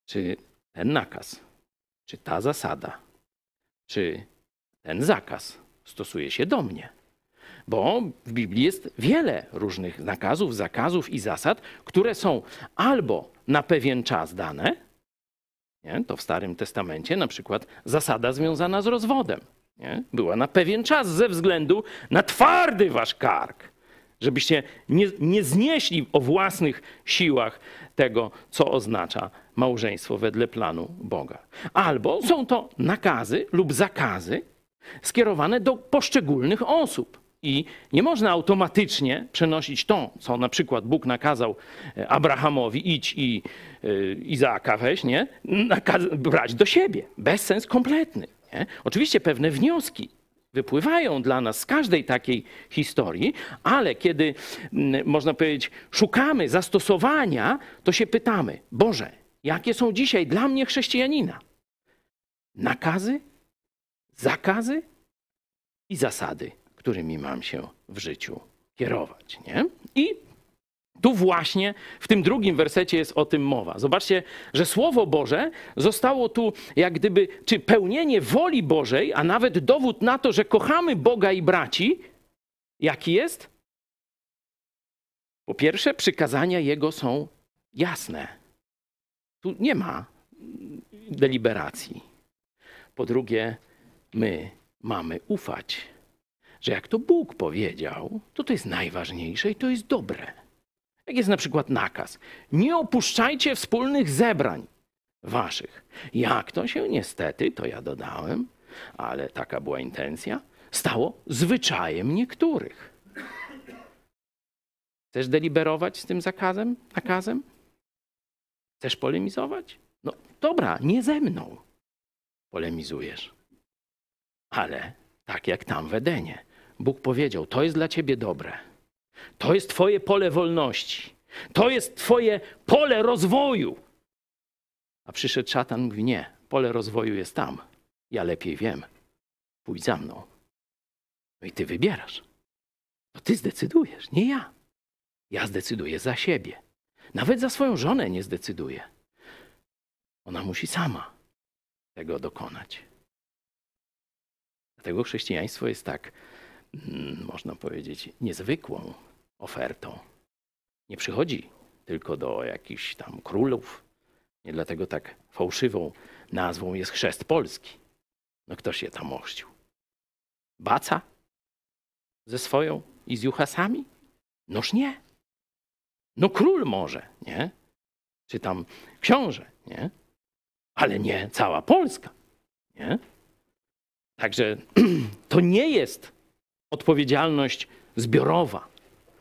Czy ten nakaz, czy ta zasada, czy ten zakaz stosuje się do mnie? Bo w Biblii jest wiele różnych nakazów, zakazów i zasad, które są albo na pewien czas dane, nie? to w Starym Testamencie na przykład zasada związana z rozwodem nie? była na pewien czas ze względu na twardy wasz kark, żebyście nie, nie znieśli o własnych siłach tego, co oznacza małżeństwo wedle planu Boga. Albo są to nakazy lub zakazy skierowane do poszczególnych osób. I nie można automatycznie przenosić to, co na przykład Bóg nakazał e, Abrahamowi, idź i e, Izaaka weź, nie? Nakaz- brać do siebie. Bezsens kompletny. Nie? Oczywiście pewne wnioski wypływają dla nas z każdej takiej historii, ale kiedy, mm, można powiedzieć, szukamy zastosowania, to się pytamy, Boże, jakie są dzisiaj dla mnie chrześcijanina? Nakazy, zakazy i zasady którymi mam się w życiu kierować. Nie? I tu właśnie w tym drugim wersecie jest o tym mowa. Zobaczcie, że Słowo Boże zostało tu jak gdyby, czy pełnienie woli Bożej, a nawet dowód na to, że kochamy Boga i braci, jaki jest? Po pierwsze, przykazania Jego są jasne. Tu nie ma deliberacji. Po drugie, my mamy ufać że jak to Bóg powiedział, to to jest najważniejsze i to jest dobre. Jak jest na przykład nakaz: nie opuszczajcie wspólnych zebrań waszych. Jak to się niestety, to ja dodałem, ale taka była intencja, stało zwyczajem niektórych. Chcesz deliberować z tym zakazem, nakazem? Chcesz polemizować? No dobra, nie ze mną polemizujesz, ale tak jak tam w Edenie. Bóg powiedział: To jest dla ciebie dobre. To jest Twoje pole wolności. To jest Twoje pole rozwoju. A przyszedł szatan mówi: Nie, pole rozwoju jest tam. Ja lepiej wiem. Pójdź za mną. No i ty wybierasz. To ty zdecydujesz, nie ja. Ja zdecyduję za siebie. Nawet za swoją żonę nie zdecyduję. Ona musi sama tego dokonać. Dlatego chrześcijaństwo jest tak można powiedzieć, niezwykłą ofertą. Nie przychodzi tylko do jakichś tam królów. Nie dlatego tak fałszywą nazwą jest chrzest polski. No kto się tam ochrzcił? Baca? Ze swoją i z juchasami? Noż nie. No król może, nie? Czy tam książę, nie? Ale nie cała Polska, nie? Także to nie jest odpowiedzialność zbiorowa.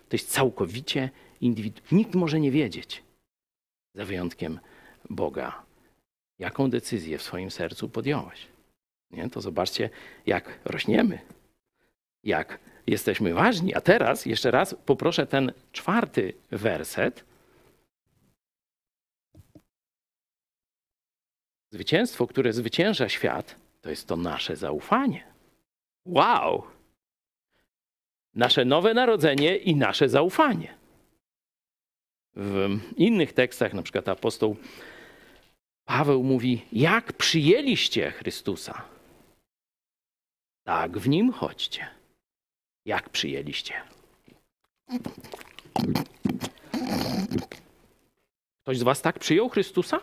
To jest całkowicie indywidualne. Nikt może nie wiedzieć, za wyjątkiem Boga, jaką decyzję w swoim sercu podjąłeś. Nie? To zobaczcie, jak rośniemy, jak jesteśmy ważni. A teraz jeszcze raz poproszę ten czwarty werset. Zwycięstwo, które zwycięża świat, to jest to nasze zaufanie. Wow! Nasze nowe narodzenie i nasze zaufanie. W innych tekstach, na przykład apostoł Paweł mówi: Jak przyjęliście Chrystusa, tak w nim chodźcie. Jak przyjęliście? Ktoś z Was tak przyjął Chrystusa?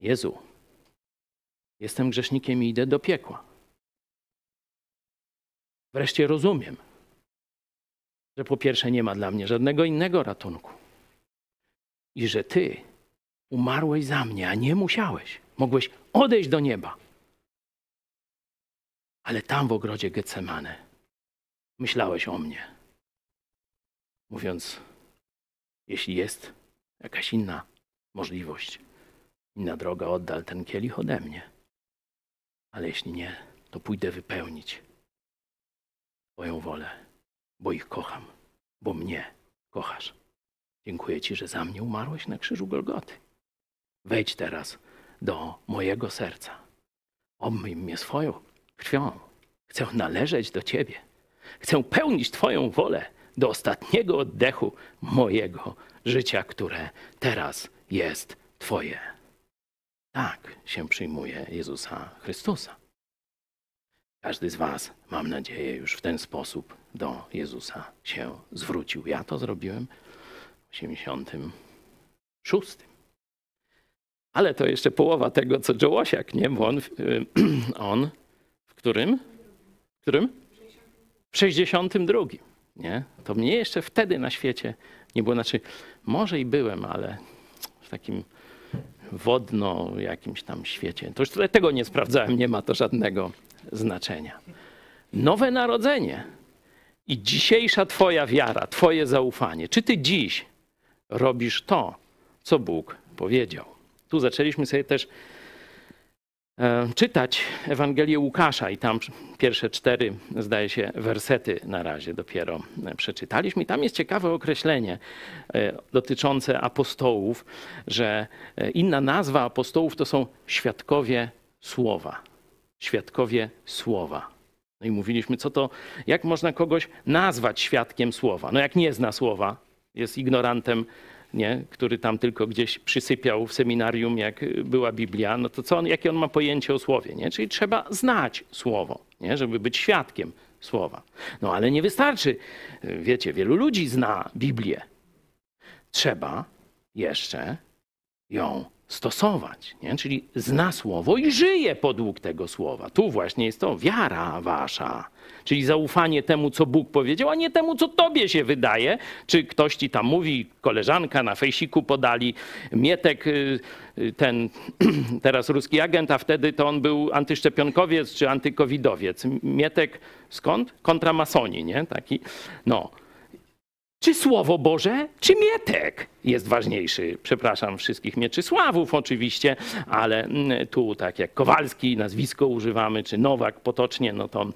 Jezu, jestem grzesznikiem i idę do piekła. Wreszcie rozumiem, że po pierwsze nie ma dla mnie żadnego innego ratunku. i że ty umarłeś za mnie, a nie musiałeś. Mogłeś odejść do nieba. Ale tam w ogrodzie Getsemane myślałeś o mnie. Mówiąc, jeśli jest jakaś inna możliwość, inna droga, oddal ten kielich ode mnie. Ale jeśli nie, to pójdę wypełnić Twoją wolę, bo ich kocham, bo mnie kochasz. Dziękuję Ci, że za mnie umarłeś na krzyżu Golgoty. Wejdź teraz do mojego serca. Obmyj mnie swoją krwią. Chcę należeć do Ciebie. Chcę pełnić Twoją wolę do ostatniego oddechu mojego życia, które teraz jest Twoje. Tak się przyjmuje Jezusa Chrystusa. Każdy z Was, mam nadzieję, już w ten sposób do Jezusa się zwrócił. Ja to zrobiłem w 86. Ale to jeszcze połowa tego, co Joe Osiak, nie? Bo on, on w którym? W którym? W 62. Nie? To mnie jeszcze wtedy na świecie nie było. Znaczy, może i byłem, ale w takim wodno jakimś tam świecie. To już tego nie sprawdzałem, nie ma to żadnego znaczenia. Nowe narodzenie i dzisiejsza Twoja wiara, Twoje zaufanie. Czy Ty dziś robisz to, co Bóg powiedział? Tu zaczęliśmy sobie też e, czytać Ewangelię Łukasza i tam pierwsze cztery, zdaje się, wersety na razie dopiero przeczytaliśmy. I tam jest ciekawe określenie e, dotyczące apostołów, że e, inna nazwa apostołów to są świadkowie słowa. Świadkowie słowa. No i mówiliśmy, co to, jak można kogoś nazwać świadkiem słowa? No jak nie zna słowa, jest ignorantem nie? który tam tylko gdzieś przysypiał w seminarium, jak była Biblia, no to co on, jakie on ma pojęcie o słowie? Nie? Czyli trzeba znać słowo, nie? żeby być świadkiem słowa. No ale nie wystarczy. Wiecie, wielu ludzi zna Biblię. Trzeba jeszcze ją stosować, nie? czyli zna słowo i żyje podług tego słowa. Tu właśnie jest to wiara wasza, czyli zaufanie temu, co Bóg powiedział, a nie temu, co tobie się wydaje, czy ktoś ci tam mówi, koleżanka na fejsiku podali, Mietek, y, y, ten teraz ruski agent, a wtedy to on był antyszczepionkowiec czy antykowidowiec. Mietek skąd? Kontramasoni, nie? Taki, no. Czy Słowo Boże, czy Mietek jest ważniejszy? Przepraszam wszystkich Mieczysławów oczywiście, ale mm, tu tak jak Kowalski nazwisko używamy, czy Nowak potocznie, no to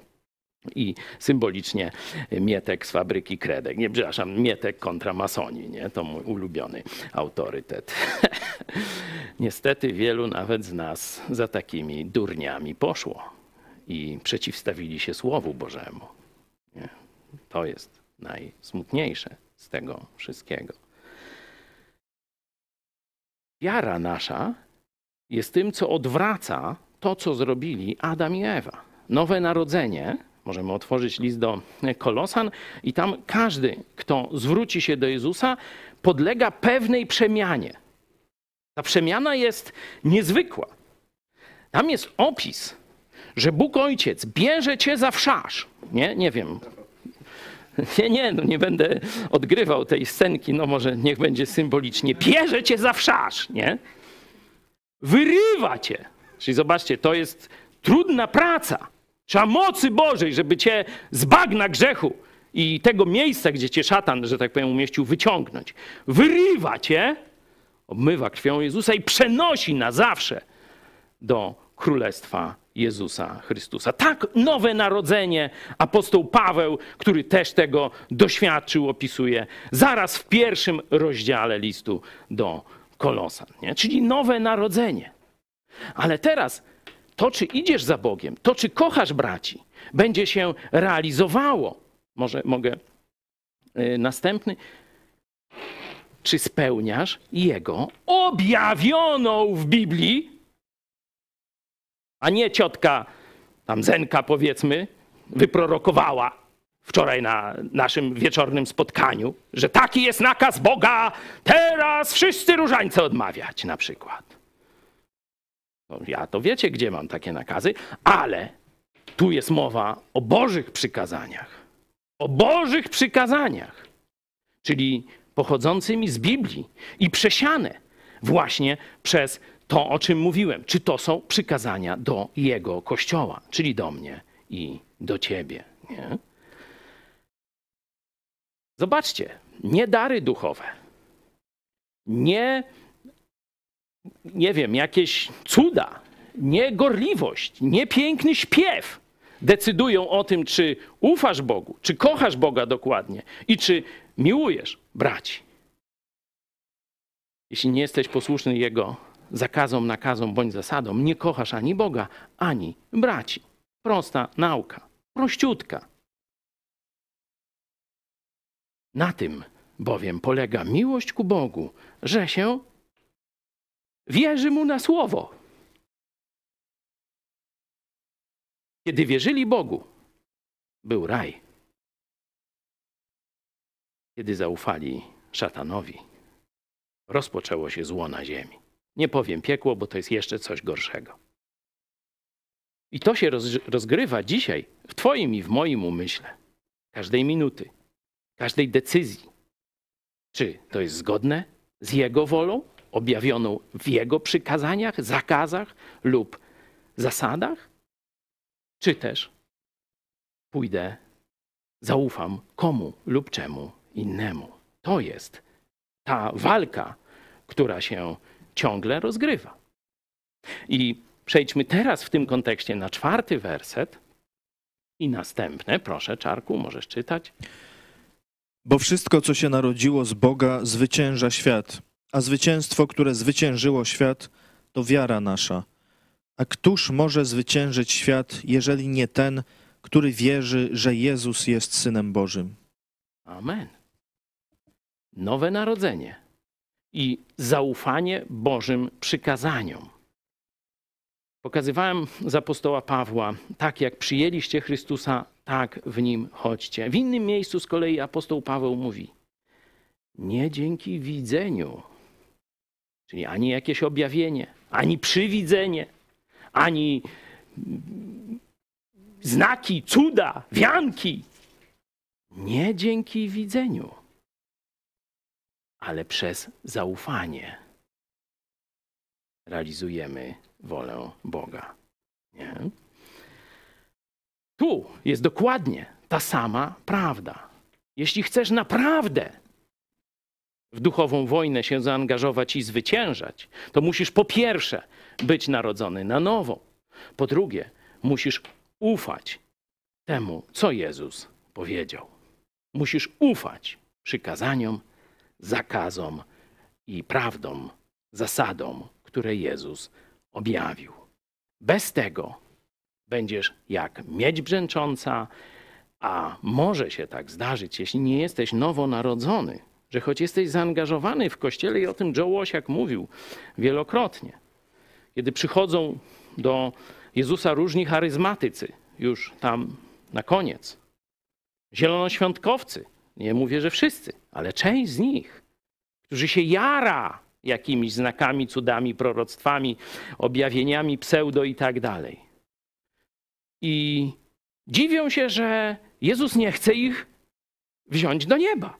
i symbolicznie Mietek z fabryki Kredek. Nie, przepraszam, Mietek kontra masoni, nie? To mój ulubiony autorytet. Niestety wielu nawet z nas za takimi durniami poszło i przeciwstawili się Słowu Bożemu. Nie? To jest najsmutniejsze z tego wszystkiego. Wiara nasza jest tym, co odwraca to, co zrobili Adam i Ewa. Nowe narodzenie, możemy otworzyć list do Kolosan, i tam każdy, kto zwróci się do Jezusa, podlega pewnej przemianie. Ta przemiana jest niezwykła. Tam jest opis, że Bóg Ojciec bierze cię za wszarz. Nie, nie wiem, nie, nie, no nie będę odgrywał tej scenki, no może niech będzie symbolicznie. Bierze cię za wszarz, nie? Wyrywa cię. Czyli zobaczcie, to jest trudna praca. Trzeba mocy Bożej, żeby cię z bagna grzechu i tego miejsca, gdzie cię szatan, że tak powiem, umieścił, wyciągnąć. Wyrywa cię, obmywa krwią Jezusa i przenosi na zawsze do Królestwa Jezusa Chrystusa. Tak nowe narodzenie apostoł Paweł, który też tego doświadczył, opisuje zaraz w pierwszym rozdziale listu do Kolosan. Nie? Czyli nowe narodzenie. Ale teraz to, czy idziesz za Bogiem, to, czy kochasz braci, będzie się realizowało. Może mogę y, następny. Czy spełniasz Jego objawioną w Biblii a nie ciotka, tam Zenka powiedzmy, wyprorokowała wczoraj na naszym wieczornym spotkaniu, że taki jest nakaz Boga, teraz wszyscy różańce odmawiać na przykład. No, ja to wiecie, gdzie mam takie nakazy, ale tu jest mowa o Bożych przykazaniach. O Bożych przykazaniach. Czyli pochodzącymi z Biblii i przesiane właśnie przez to, o czym mówiłem. Czy to są przykazania do Jego Kościoła, czyli do mnie i do Ciebie. Nie? Zobaczcie, nie dary duchowe, nie, nie wiem, jakieś cuda, nie gorliwość, nie piękny śpiew decydują o tym, czy ufasz Bogu, czy kochasz Boga dokładnie i czy miłujesz braci. Jeśli nie jesteś posłuszny Jego zakazom, nakazom bądź zasadom, nie kochasz ani Boga, ani braci. Prosta nauka, prościutka. Na tym bowiem polega miłość ku Bogu, że się wierzy mu na słowo. Kiedy wierzyli Bogu, był raj. Kiedy zaufali szatanowi, rozpoczęło się zło na ziemi. Nie powiem piekło, bo to jest jeszcze coś gorszego. I to się rozgrywa dzisiaj w Twoim i w moim umyśle. Każdej minuty, każdej decyzji. Czy to jest zgodne z Jego wolą, objawioną w Jego przykazaniach, zakazach lub zasadach? Czy też pójdę, zaufam komu lub czemu innemu? To jest ta walka, która się ciągle rozgrywa. I przejdźmy teraz w tym kontekście na czwarty werset i następne. Proszę, Czarku, możesz czytać. Bo wszystko, co się narodziło z Boga, zwycięża świat, a zwycięstwo, które zwyciężyło świat, to wiara nasza. A któż może zwyciężyć świat, jeżeli nie ten, który wierzy, że Jezus jest Synem Bożym? Amen. Nowe narodzenie i zaufanie Bożym przykazaniom. Pokazywałem z apostoła Pawła, tak jak przyjęliście Chrystusa, tak w nim chodźcie. W innym miejscu z kolei apostoł Paweł mówi: Nie dzięki widzeniu, czyli ani jakieś objawienie, ani przywidzenie, ani znaki, cuda, wianki. Nie dzięki widzeniu ale przez zaufanie realizujemy wolę Boga. Nie? Tu jest dokładnie ta sama prawda. Jeśli chcesz naprawdę w duchową wojnę się zaangażować i zwyciężać, to musisz po pierwsze być narodzony na nowo. Po drugie, musisz ufać temu, co Jezus powiedział. Musisz ufać przykazaniom zakazom i prawdom, zasadom, które Jezus objawił. Bez tego będziesz jak miedź brzęcząca, a może się tak zdarzyć, jeśli nie jesteś nowonarodzony, że choć jesteś zaangażowany w kościele, i o tym Joe Łosiak mówił wielokrotnie, kiedy przychodzą do Jezusa różni charyzmatycy, już tam na koniec, zielonoświątkowcy, nie mówię, że wszyscy, ale część z nich, którzy się jara jakimiś znakami, cudami, proroctwami, objawieniami pseudo i tak dalej. I dziwią się, że Jezus nie chce ich wziąć do nieba.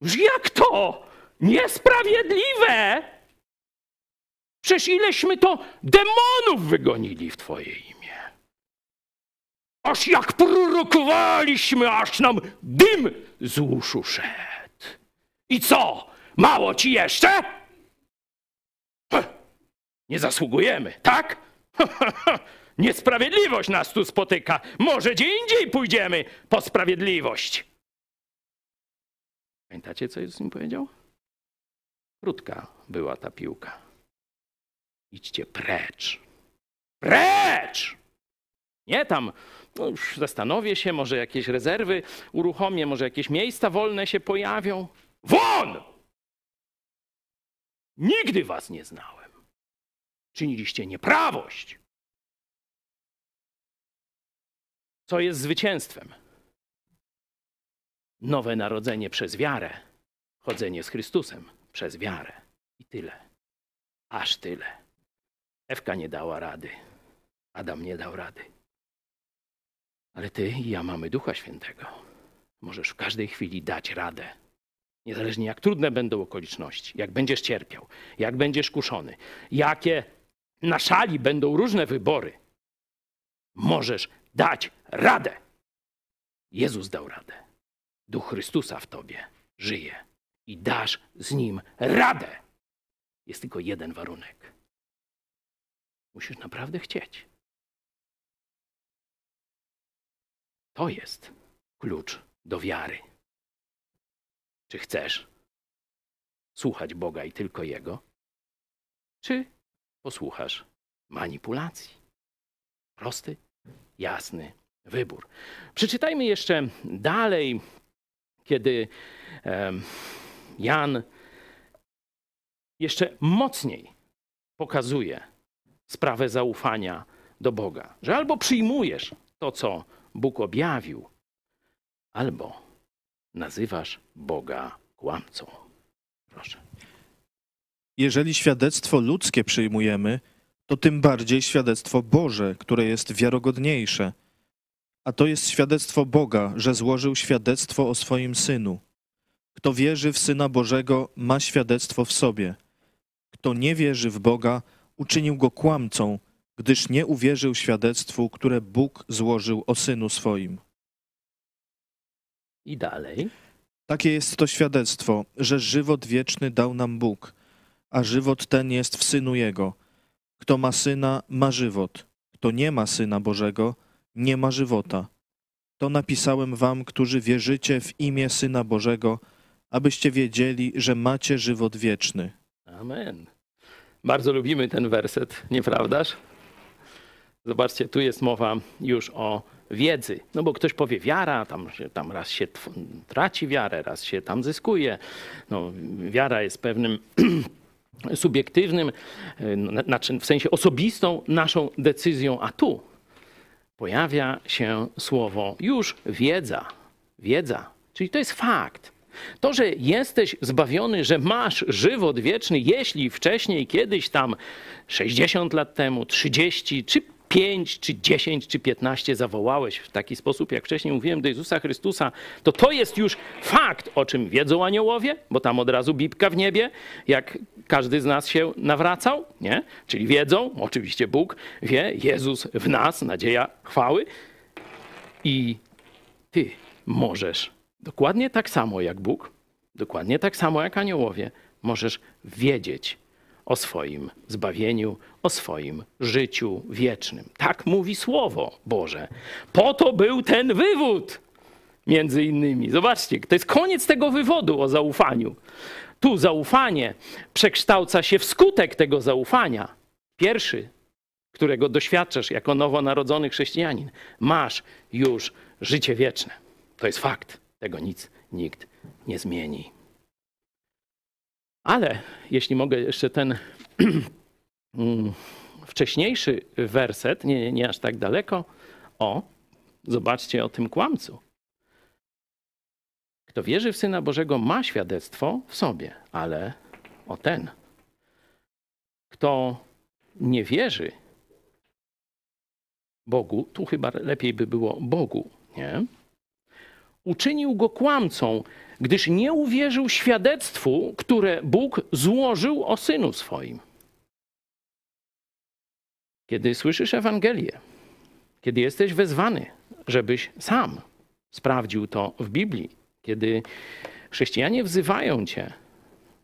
Już jak to? Niesprawiedliwe! Przecież ileśmy to demonów wygonili w Twoje imię. Aż jak prorokowaliśmy, aż nam dym z uszu szedł. I co? Mało ci jeszcze? Nie zasługujemy, tak? Niesprawiedliwość nas tu spotyka. Może gdzie indziej pójdziemy po sprawiedliwość. Pamiętacie, co Jezus im powiedział? Krótka była ta piłka. Idźcie precz. Precz! Nie tam, no już zastanowię się, może jakieś rezerwy uruchomię, może jakieś miejsca wolne się pojawią. Won! Nigdy was nie znałem. Czyniliście nieprawość. Co jest zwycięstwem? Nowe narodzenie przez wiarę, chodzenie z Chrystusem przez wiarę. I tyle. Aż tyle. Ewka nie dała rady. Adam nie dał rady. Ale ty i ja mamy Ducha Świętego. Możesz w każdej chwili dać radę Niezależnie jak trudne będą okoliczności, jak będziesz cierpiał, jak będziesz kuszony, jakie na szali będą różne wybory, możesz dać radę. Jezus dał radę. Duch Chrystusa w tobie żyje i dasz z nim radę. Jest tylko jeden warunek. Musisz naprawdę chcieć. To jest klucz do wiary. Czy chcesz słuchać Boga i tylko Jego? Czy posłuchasz manipulacji? Prosty, jasny wybór. Przeczytajmy jeszcze dalej, kiedy Jan jeszcze mocniej pokazuje sprawę zaufania do Boga, że albo przyjmujesz to, co Bóg objawił, albo nazywasz Boga kłamcą. Proszę. Jeżeli świadectwo ludzkie przyjmujemy, to tym bardziej świadectwo Boże, które jest wiarogodniejsze. A to jest świadectwo Boga, że złożył świadectwo o swoim synu. Kto wierzy w syna Bożego, ma świadectwo w sobie. Kto nie wierzy w Boga, uczynił go kłamcą, gdyż nie uwierzył świadectwu, które Bóg złożył o synu swoim. I dalej. Takie jest to świadectwo, że żywot wieczny dał nam Bóg, a żywot ten jest w synu Jego. Kto ma syna, ma żywot. Kto nie ma syna Bożego, nie ma żywota. To napisałem wam, którzy wierzycie w imię syna Bożego, abyście wiedzieli, że macie żywot wieczny. Amen. Bardzo lubimy ten werset, nieprawdaż? Zobaczcie, tu jest mowa już o wiedzy. No bo ktoś powie wiara, tam, tam raz się traci wiarę, raz się tam zyskuje. No, wiara jest pewnym subiektywnym, znaczy w sensie osobistą naszą decyzją, a tu pojawia się słowo już wiedza. Wiedza, czyli to jest fakt. To, że jesteś zbawiony, że masz żywot wieczny, jeśli wcześniej, kiedyś tam 60 lat temu, 30 czy 5, czy 10, czy 15 zawołałeś w taki sposób, jak wcześniej mówiłem, do Jezusa Chrystusa, to to jest już fakt, o czym wiedzą aniołowie, bo tam od razu bibka w niebie, jak każdy z nas się nawracał, nie? Czyli wiedzą, oczywiście Bóg wie, Jezus w nas, nadzieja chwały. I ty możesz dokładnie tak samo jak Bóg, dokładnie tak samo jak aniołowie, możesz wiedzieć o swoim zbawieniu, o swoim życiu wiecznym. Tak mówi Słowo Boże. Po to był ten wywód, między innymi. Zobaczcie, to jest koniec tego wywodu o zaufaniu. Tu zaufanie przekształca się w skutek tego zaufania. Pierwszy, którego doświadczasz jako nowonarodzony chrześcijanin, masz już życie wieczne. To jest fakt. Tego nic nikt nie zmieni. Ale jeśli mogę jeszcze ten mm, wcześniejszy werset, nie, nie aż tak daleko, o, zobaczcie o tym kłamcu. Kto wierzy w Syna Bożego, ma świadectwo w sobie, ale o ten, kto nie wierzy Bogu, tu chyba lepiej by było Bogu, nie? Uczynił go kłamcą, gdyż nie uwierzył świadectwu, które Bóg złożył o synu swoim. Kiedy słyszysz Ewangelię, kiedy jesteś wezwany, żebyś sam sprawdził to w Biblii, kiedy chrześcijanie wzywają cię,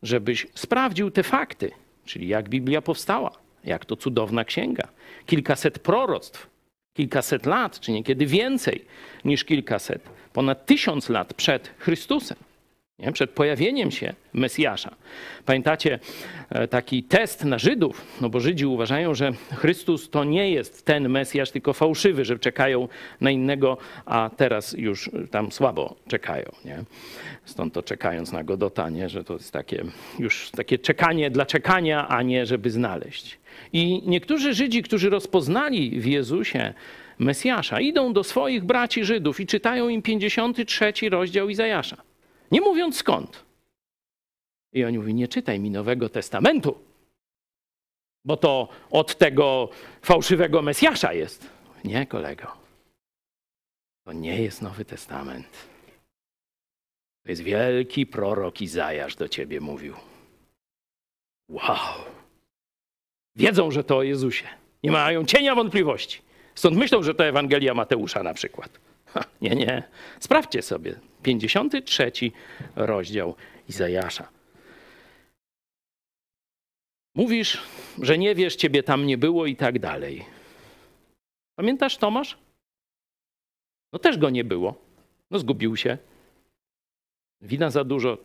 żebyś sprawdził te fakty, czyli jak Biblia powstała, jak to cudowna księga, kilkaset proroctw, kilkaset lat, czy niekiedy więcej niż kilkaset, ponad tysiąc lat przed Chrystusem nie? przed pojawieniem się Mesjasza. Pamiętacie e, taki test na Żydów? No bo Żydzi uważają, że Chrystus to nie jest ten Mesjasz, tylko fałszywy, że czekają na innego, a teraz już tam słabo czekają. Nie? Stąd to czekając na Godota, nie? że to jest takie już takie czekanie dla czekania, a nie żeby znaleźć. I niektórzy Żydzi, którzy rozpoznali w Jezusie Mesjasza, idą do swoich braci Żydów i czytają im 53 rozdział Izajasza. Nie mówiąc skąd. I oni mówi, nie czytaj mi Nowego Testamentu, bo to od tego fałszywego Mesjasza jest. Nie, kolego. To nie jest Nowy Testament. To jest wielki prorok Izajasz do ciebie mówił. Wow. Wiedzą, że to o Jezusie. Nie mają cienia wątpliwości. Stąd myślą, że to Ewangelia Mateusza na przykład. Ha, nie, nie. Sprawdźcie sobie. 53 rozdział Izajasza. Mówisz, że nie wiesz, ciebie tam nie było i tak dalej. Pamiętasz Tomasz? No też go nie było. No zgubił się. Wina za dużo.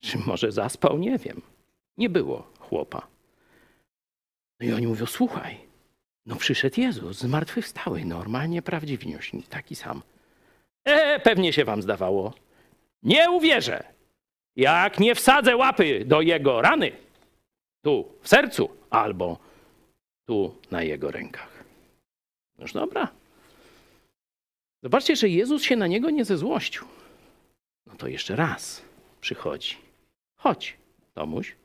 Czy może zaspał? Nie wiem. Nie było chłopa. No i oni mówią, słuchaj, no przyszedł Jezus, zmartwychwstały, normalnie prawdziwniuś, taki sam. E, pewnie się wam zdawało. Nie uwierzę, jak nie wsadzę łapy do jego rany, tu w sercu, albo tu na jego rękach. Noż dobra. Zobaczcie, że Jezus się na niego nie zezłościł. No to jeszcze raz przychodzi. Chodź, Tomuś.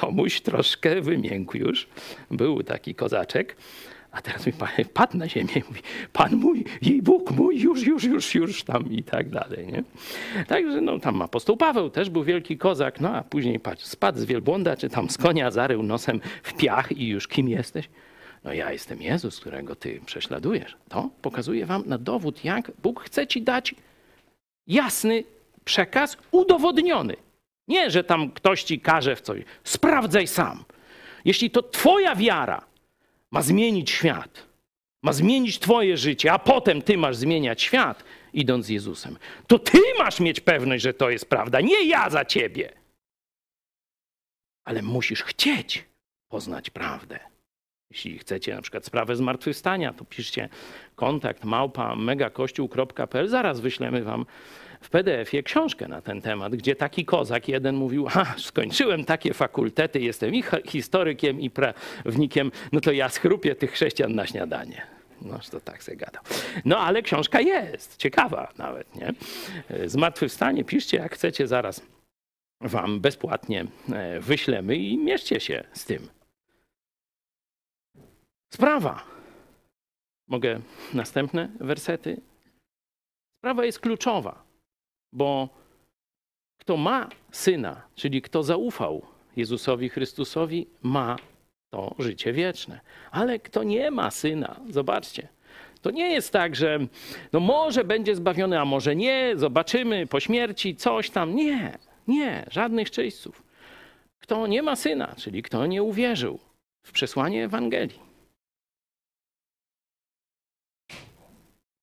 Tomuś troszkę wymiękł już. Był taki kozaczek. A teraz mi padł na ziemię i mówi, Pan mój, jej Bóg mój, już, już, już, już tam i tak dalej. Nie? Także no, tam apostoł Paweł też był wielki kozak, no a później patrz, spadł z wielbłąda, czy tam z konia, zarył nosem w piach i już kim jesteś? No ja jestem Jezus, którego ty prześladujesz. To pokazuje wam na dowód, jak Bóg chce ci dać jasny przekaz, udowodniony. Nie, że tam ktoś ci każe w coś. Sprawdzaj sam. Jeśli to twoja wiara ma zmienić świat, ma zmienić twoje życie, a potem ty masz zmieniać świat, idąc z Jezusem, to ty masz mieć pewność, że to jest prawda, nie ja za ciebie. Ale musisz chcieć poznać prawdę. Jeśli chcecie na przykład sprawę zmartwychwstania, to piszcie kontakt małpa megakościół.pl. Zaraz wyślemy wam w PDF-ie książkę na ten temat, gdzie taki kozak jeden mówił, a skończyłem takie fakultety, jestem i historykiem, i prawnikiem, no to ja schrupię tych chrześcijan na śniadanie. No, to tak se gadał. No, ale książka jest, ciekawa nawet, nie? Zmartwychwstanie, piszcie jak chcecie, zaraz wam bezpłatnie e, wyślemy i mierzcie się z tym. Sprawa. Mogę następne wersety? Sprawa jest kluczowa, bo kto ma syna, czyli kto zaufał Jezusowi Chrystusowi, ma to życie wieczne. Ale kto nie ma syna, zobaczcie, to nie jest tak, że no może będzie zbawiony, a może nie, zobaczymy po śmierci coś tam. Nie, nie, żadnych czyśćców. Kto nie ma syna, czyli kto nie uwierzył w przesłanie Ewangelii,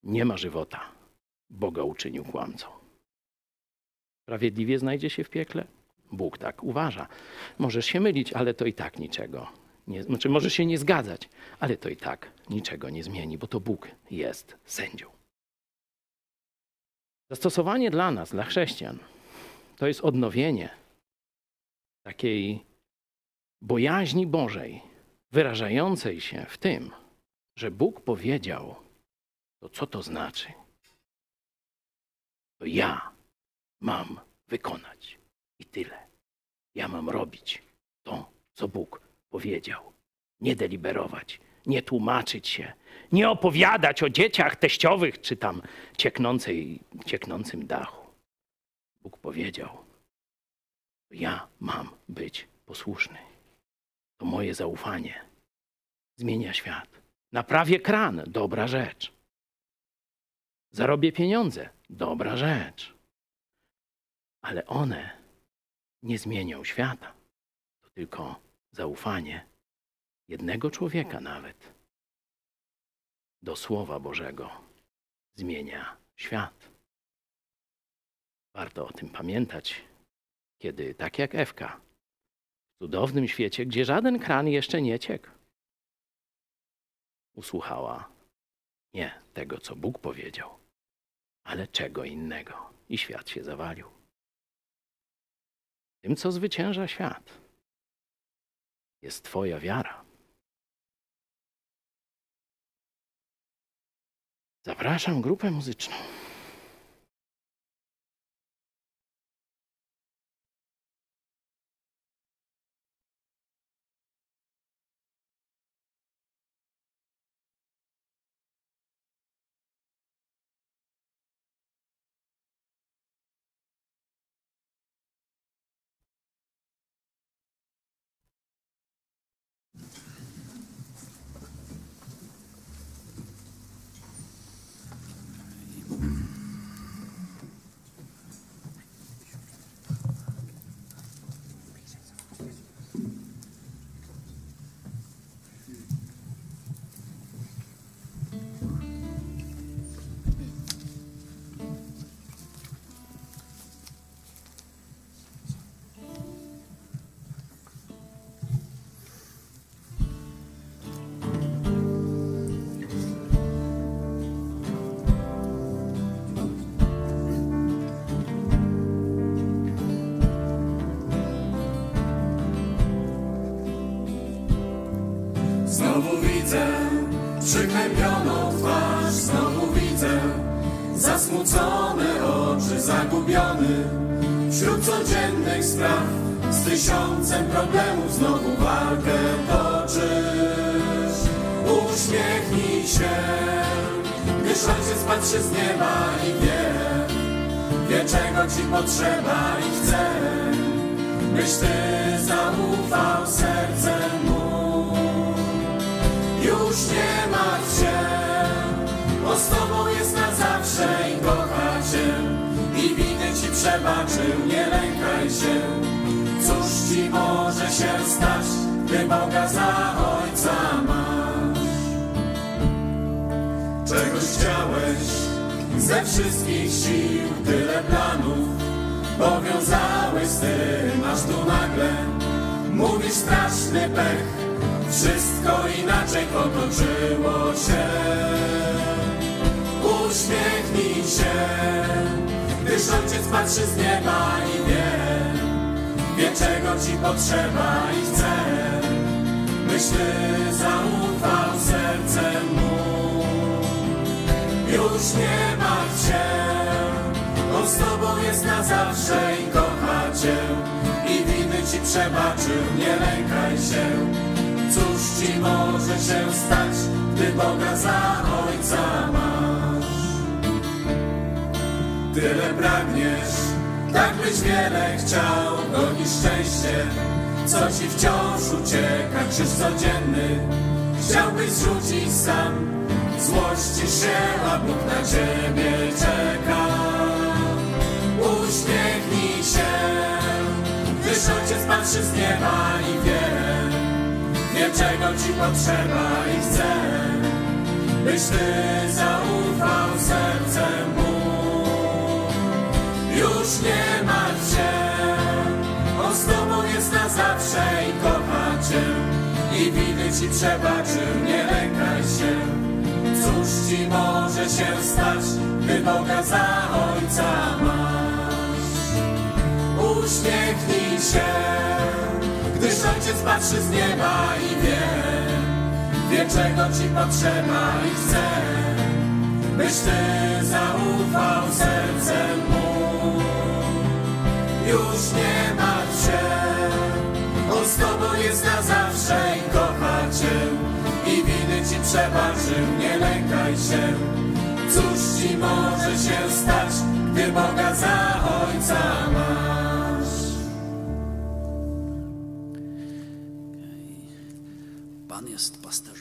nie ma żywota. Boga uczynił kłamcą. Sprawiedliwie znajdzie się w piekle? Bóg tak uważa. Możesz się mylić, ale to i tak niczego. Nie, znaczy, możesz się nie zgadzać, ale to i tak niczego nie zmieni, bo to Bóg jest sędzią. Zastosowanie dla nas, dla chrześcijan, to jest odnowienie takiej bojaźni Bożej, wyrażającej się w tym, że Bóg powiedział, to co to znaczy? To ja mam wykonać i tyle. Ja mam robić to, co Bóg powiedział. Nie deliberować, nie tłumaczyć się, nie opowiadać o dzieciach teściowych czy tam cieknącej, cieknącym dachu. Bóg powiedział, ja mam być posłuszny. To moje zaufanie zmienia świat. Naprawię kran, dobra rzecz. Zarobię pieniądze. Dobra rzecz. Ale one nie zmienią świata. To tylko zaufanie jednego człowieka nawet do Słowa Bożego zmienia świat. Warto o tym pamiętać, kiedy tak jak Ewka, w cudownym świecie, gdzie żaden kran jeszcze nie ciekł, usłuchała nie tego, co Bóg powiedział, ale czego innego. I świat się zawalił. Tym, co zwycięża świat, jest Twoja wiara. Zapraszam grupę muzyczną. Przygnębioną twarz, znowu widzę zasmucone oczy, zagubiony wśród codziennych spraw. Z tysiącem problemów znowu walkę toczysz. Uśmiechnij się, gdyż ojciec patrzy z nieba i wie, wie czego ci potrzeba i chce, byś ty zaufał sercem mu. Już nie przebaczył, nie lękaj się. Cóż ci może się stać, gdy Boga za ojca masz? Czegoś chciałeś ze wszystkich sił, tyle planów powiązałeś z tym, aż tu nagle mówisz straszny pech. Wszystko inaczej potoczyło się. Uśmiechnij się, gdyż ojciec patrzy z nieba i wie, wie czego ci potrzeba i chce, byś ty zaufał sercem mu. Już nie martw się, on z tobą jest na zawsze i kocha cię i winy ci przebaczył, nie lękaj się. Cóż ci może się stać, gdy Boga za ojca masz? Tyle pragniesz, tak byś wiele chciał, gonisz szczęście, co ci wciąż ucieka, krzyż codzienny. Chciałbyś zrzucić sam, złościsz się, a Bóg na ciebie czeka. Uśmiechnij się, gdyż ojciec patrzy z nieba i wie, wie czego ci potrzeba i chce, byś ty zaufał sercem. Już nie martw się, on z tobą jest na zawsze i kocha cię i winy ci przebaczył, nie lękaj się. Cóż ci może się stać, gdy Boga za ojca masz? Uśmiechnij się, gdyż ojciec patrzy z nieba i wie, wie czego ci potrzeba i chce, byś ty zaufał sercem mu. Już nie martw się, on z tobą jest na zawsze i kocha cię i winy ci przebaczył, nie lękaj się. Cóż ci może się stać, gdy Boga za ojca masz? Pan jest pasterzem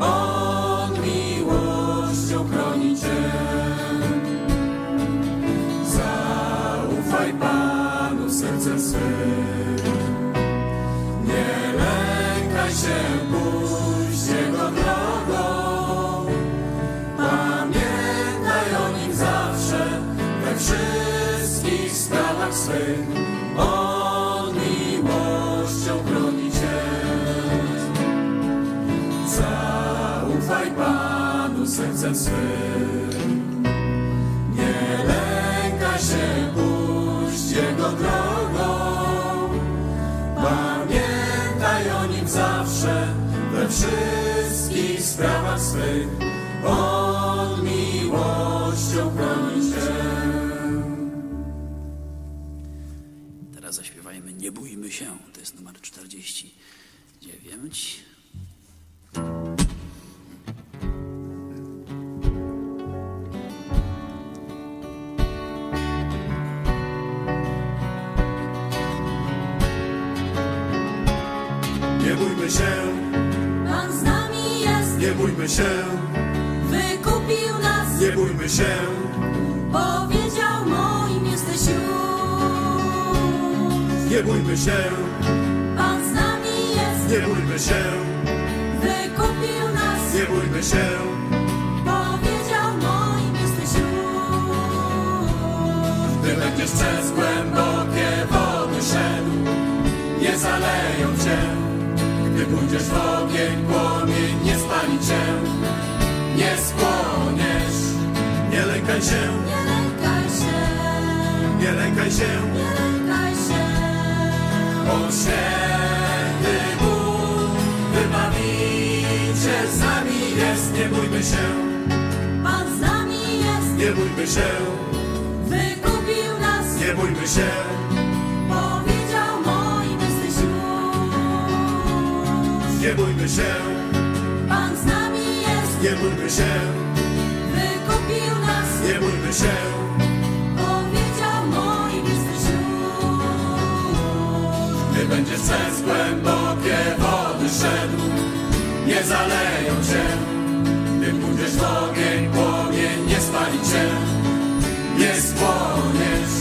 On wszystkich sprawach swych. On miłością chroni Cię. Teraz zaśpiewajmy Nie bójmy się. To jest numer 49. bójmy się, wykupił nas, nie bójmy się, powiedział moim jesteś już. nie bójmy się, Pan z nami jest, nie bójmy się, wykupił nas, nie bójmy się, powiedział moim jesteś już. Gdy będziesz przez głębokie wody szedł, nie zaleją cię. Gdy pójdziesz w ogień, płomień nie spali cię. Nie skłoniesz, nie lękaj się, Nie lękaj się, nie lękaj się. nie lękaj się. On święty Bóg, wybawiciel z nami jest. Nie bójmy się, Pan z nami jest, nie bójmy się, wykupił nas, nie bójmy się. Nie bójmy się, Pan z nami jest, nie bójmy się, wykupił nas, nie bójmy się. powiedział moim jesteś. Gdy będziesz przez głębokie wody szedł, nie zaleją cię. Gdy pójdziesz w ogień, cię, nie skłoniesz.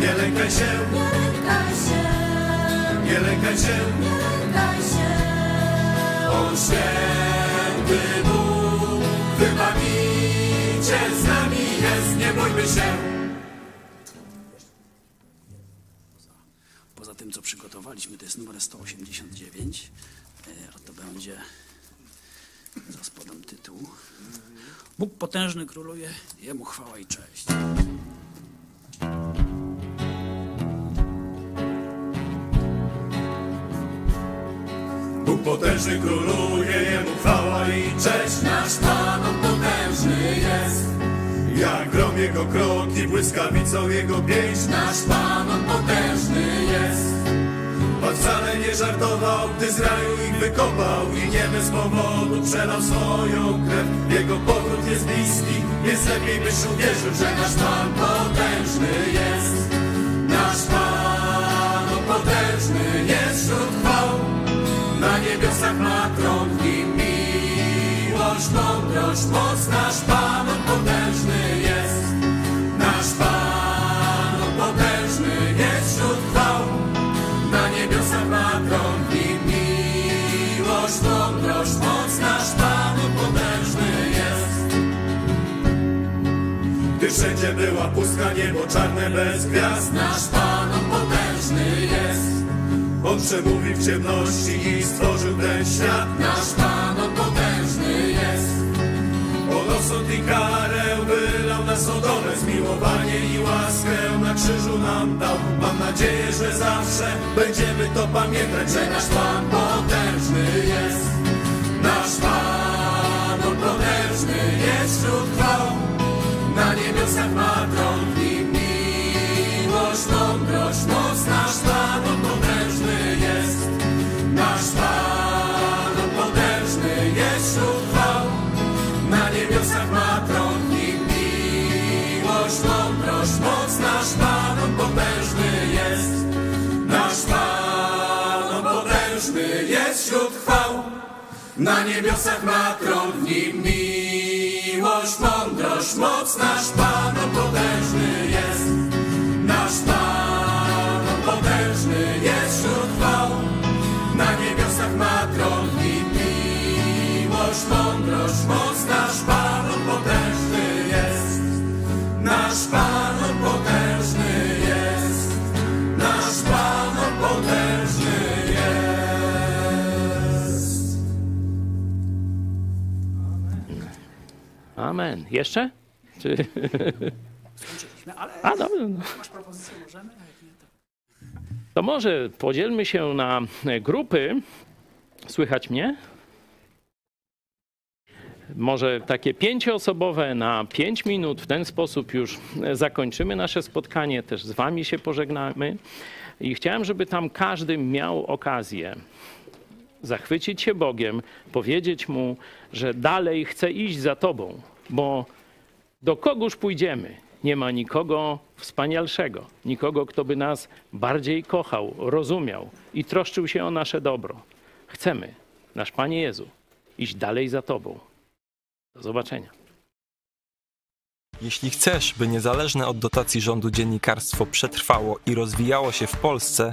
Nie lękaj się, Nie lękaj się, nie lękaj się, nie lękaj się. On święty Bóg, wybawiciel z nami jest, nie bójmy się. Poza tym, co przygotowaliśmy, to jest numer 189, e, a to będzie, zaraz podam tytuł. Bóg potężny króluje, Jemu chwała i cześć. Bóg potężny króluje, Jemu chwała i cześć. Nasz Pan, On potężny jest. Jak grom Jego krok i błyskawicą Jego pięść. Nasz Pan, On potężny jest. Pan wcale nie żartował, gdy z raju ich wykopał i nie bez powodu przelał swoją krew. Jego powrót jest bliski, więc lepiej byś uwierzył, że nasz Pan potężny jest. Nasz Pan, potężny jest wśród chwał. Na niebiosach ma nim miłość, mądrość, moc. Nasz Pan, On potężny jest. Nasz Pan, On potężny jest wśród chwał. Na niebiosach ma nim miłość, mądrość, moc. Nasz Pan, On potężny jest. Gdy wszędzie była pustka, niebo czarne bez gwiazd. Nasz Pan, On potężny jest. On przemówił w ciemności i stworzył ten świat. Nasz Pan, On potężny jest. On osąd i karę wylał na Sodomę, zmiłowanie i łaskę na krzyżu nam dał. Mam nadzieję, że zawsze będziemy to pamiętać, że nasz Pan potężny jest. Nasz Pan, On potężny jest wśród chwał. Na niebiosach ma tron w nim miłość, mądrość, moc. Nasz Pan, Na niebiosach ma tron w nim miłość, mądrość, moc. Nasz Pan, potężny jest. Nasz Pan, potężny jest wśród chwał. Na niebiosach ma tron w nim miłość, mądrość, moc. Amen. Jeszcze? Czy... Skończyliśmy, ale A, dobrze. No. masz propozycję, możemy? To... Może podzielmy się na grupy. Słychać mnie? Może takie pięcioosobowe na pięć minut. W ten sposób już zakończymy nasze spotkanie. Też z Wami się pożegnamy. I chciałem, żeby tam każdy miał okazję zachwycić się Bogiem, powiedzieć Mu, że dalej chce iść za Tobą, bo do kogóż pójdziemy? Nie ma nikogo wspanialszego, nikogo, kto by nas bardziej kochał, rozumiał i troszczył się o nasze dobro. Chcemy, nasz Panie Jezu, iść dalej za Tobą. Do zobaczenia. Jeśli chcesz, by niezależne od dotacji rządu dziennikarstwo przetrwało i rozwijało się w Polsce,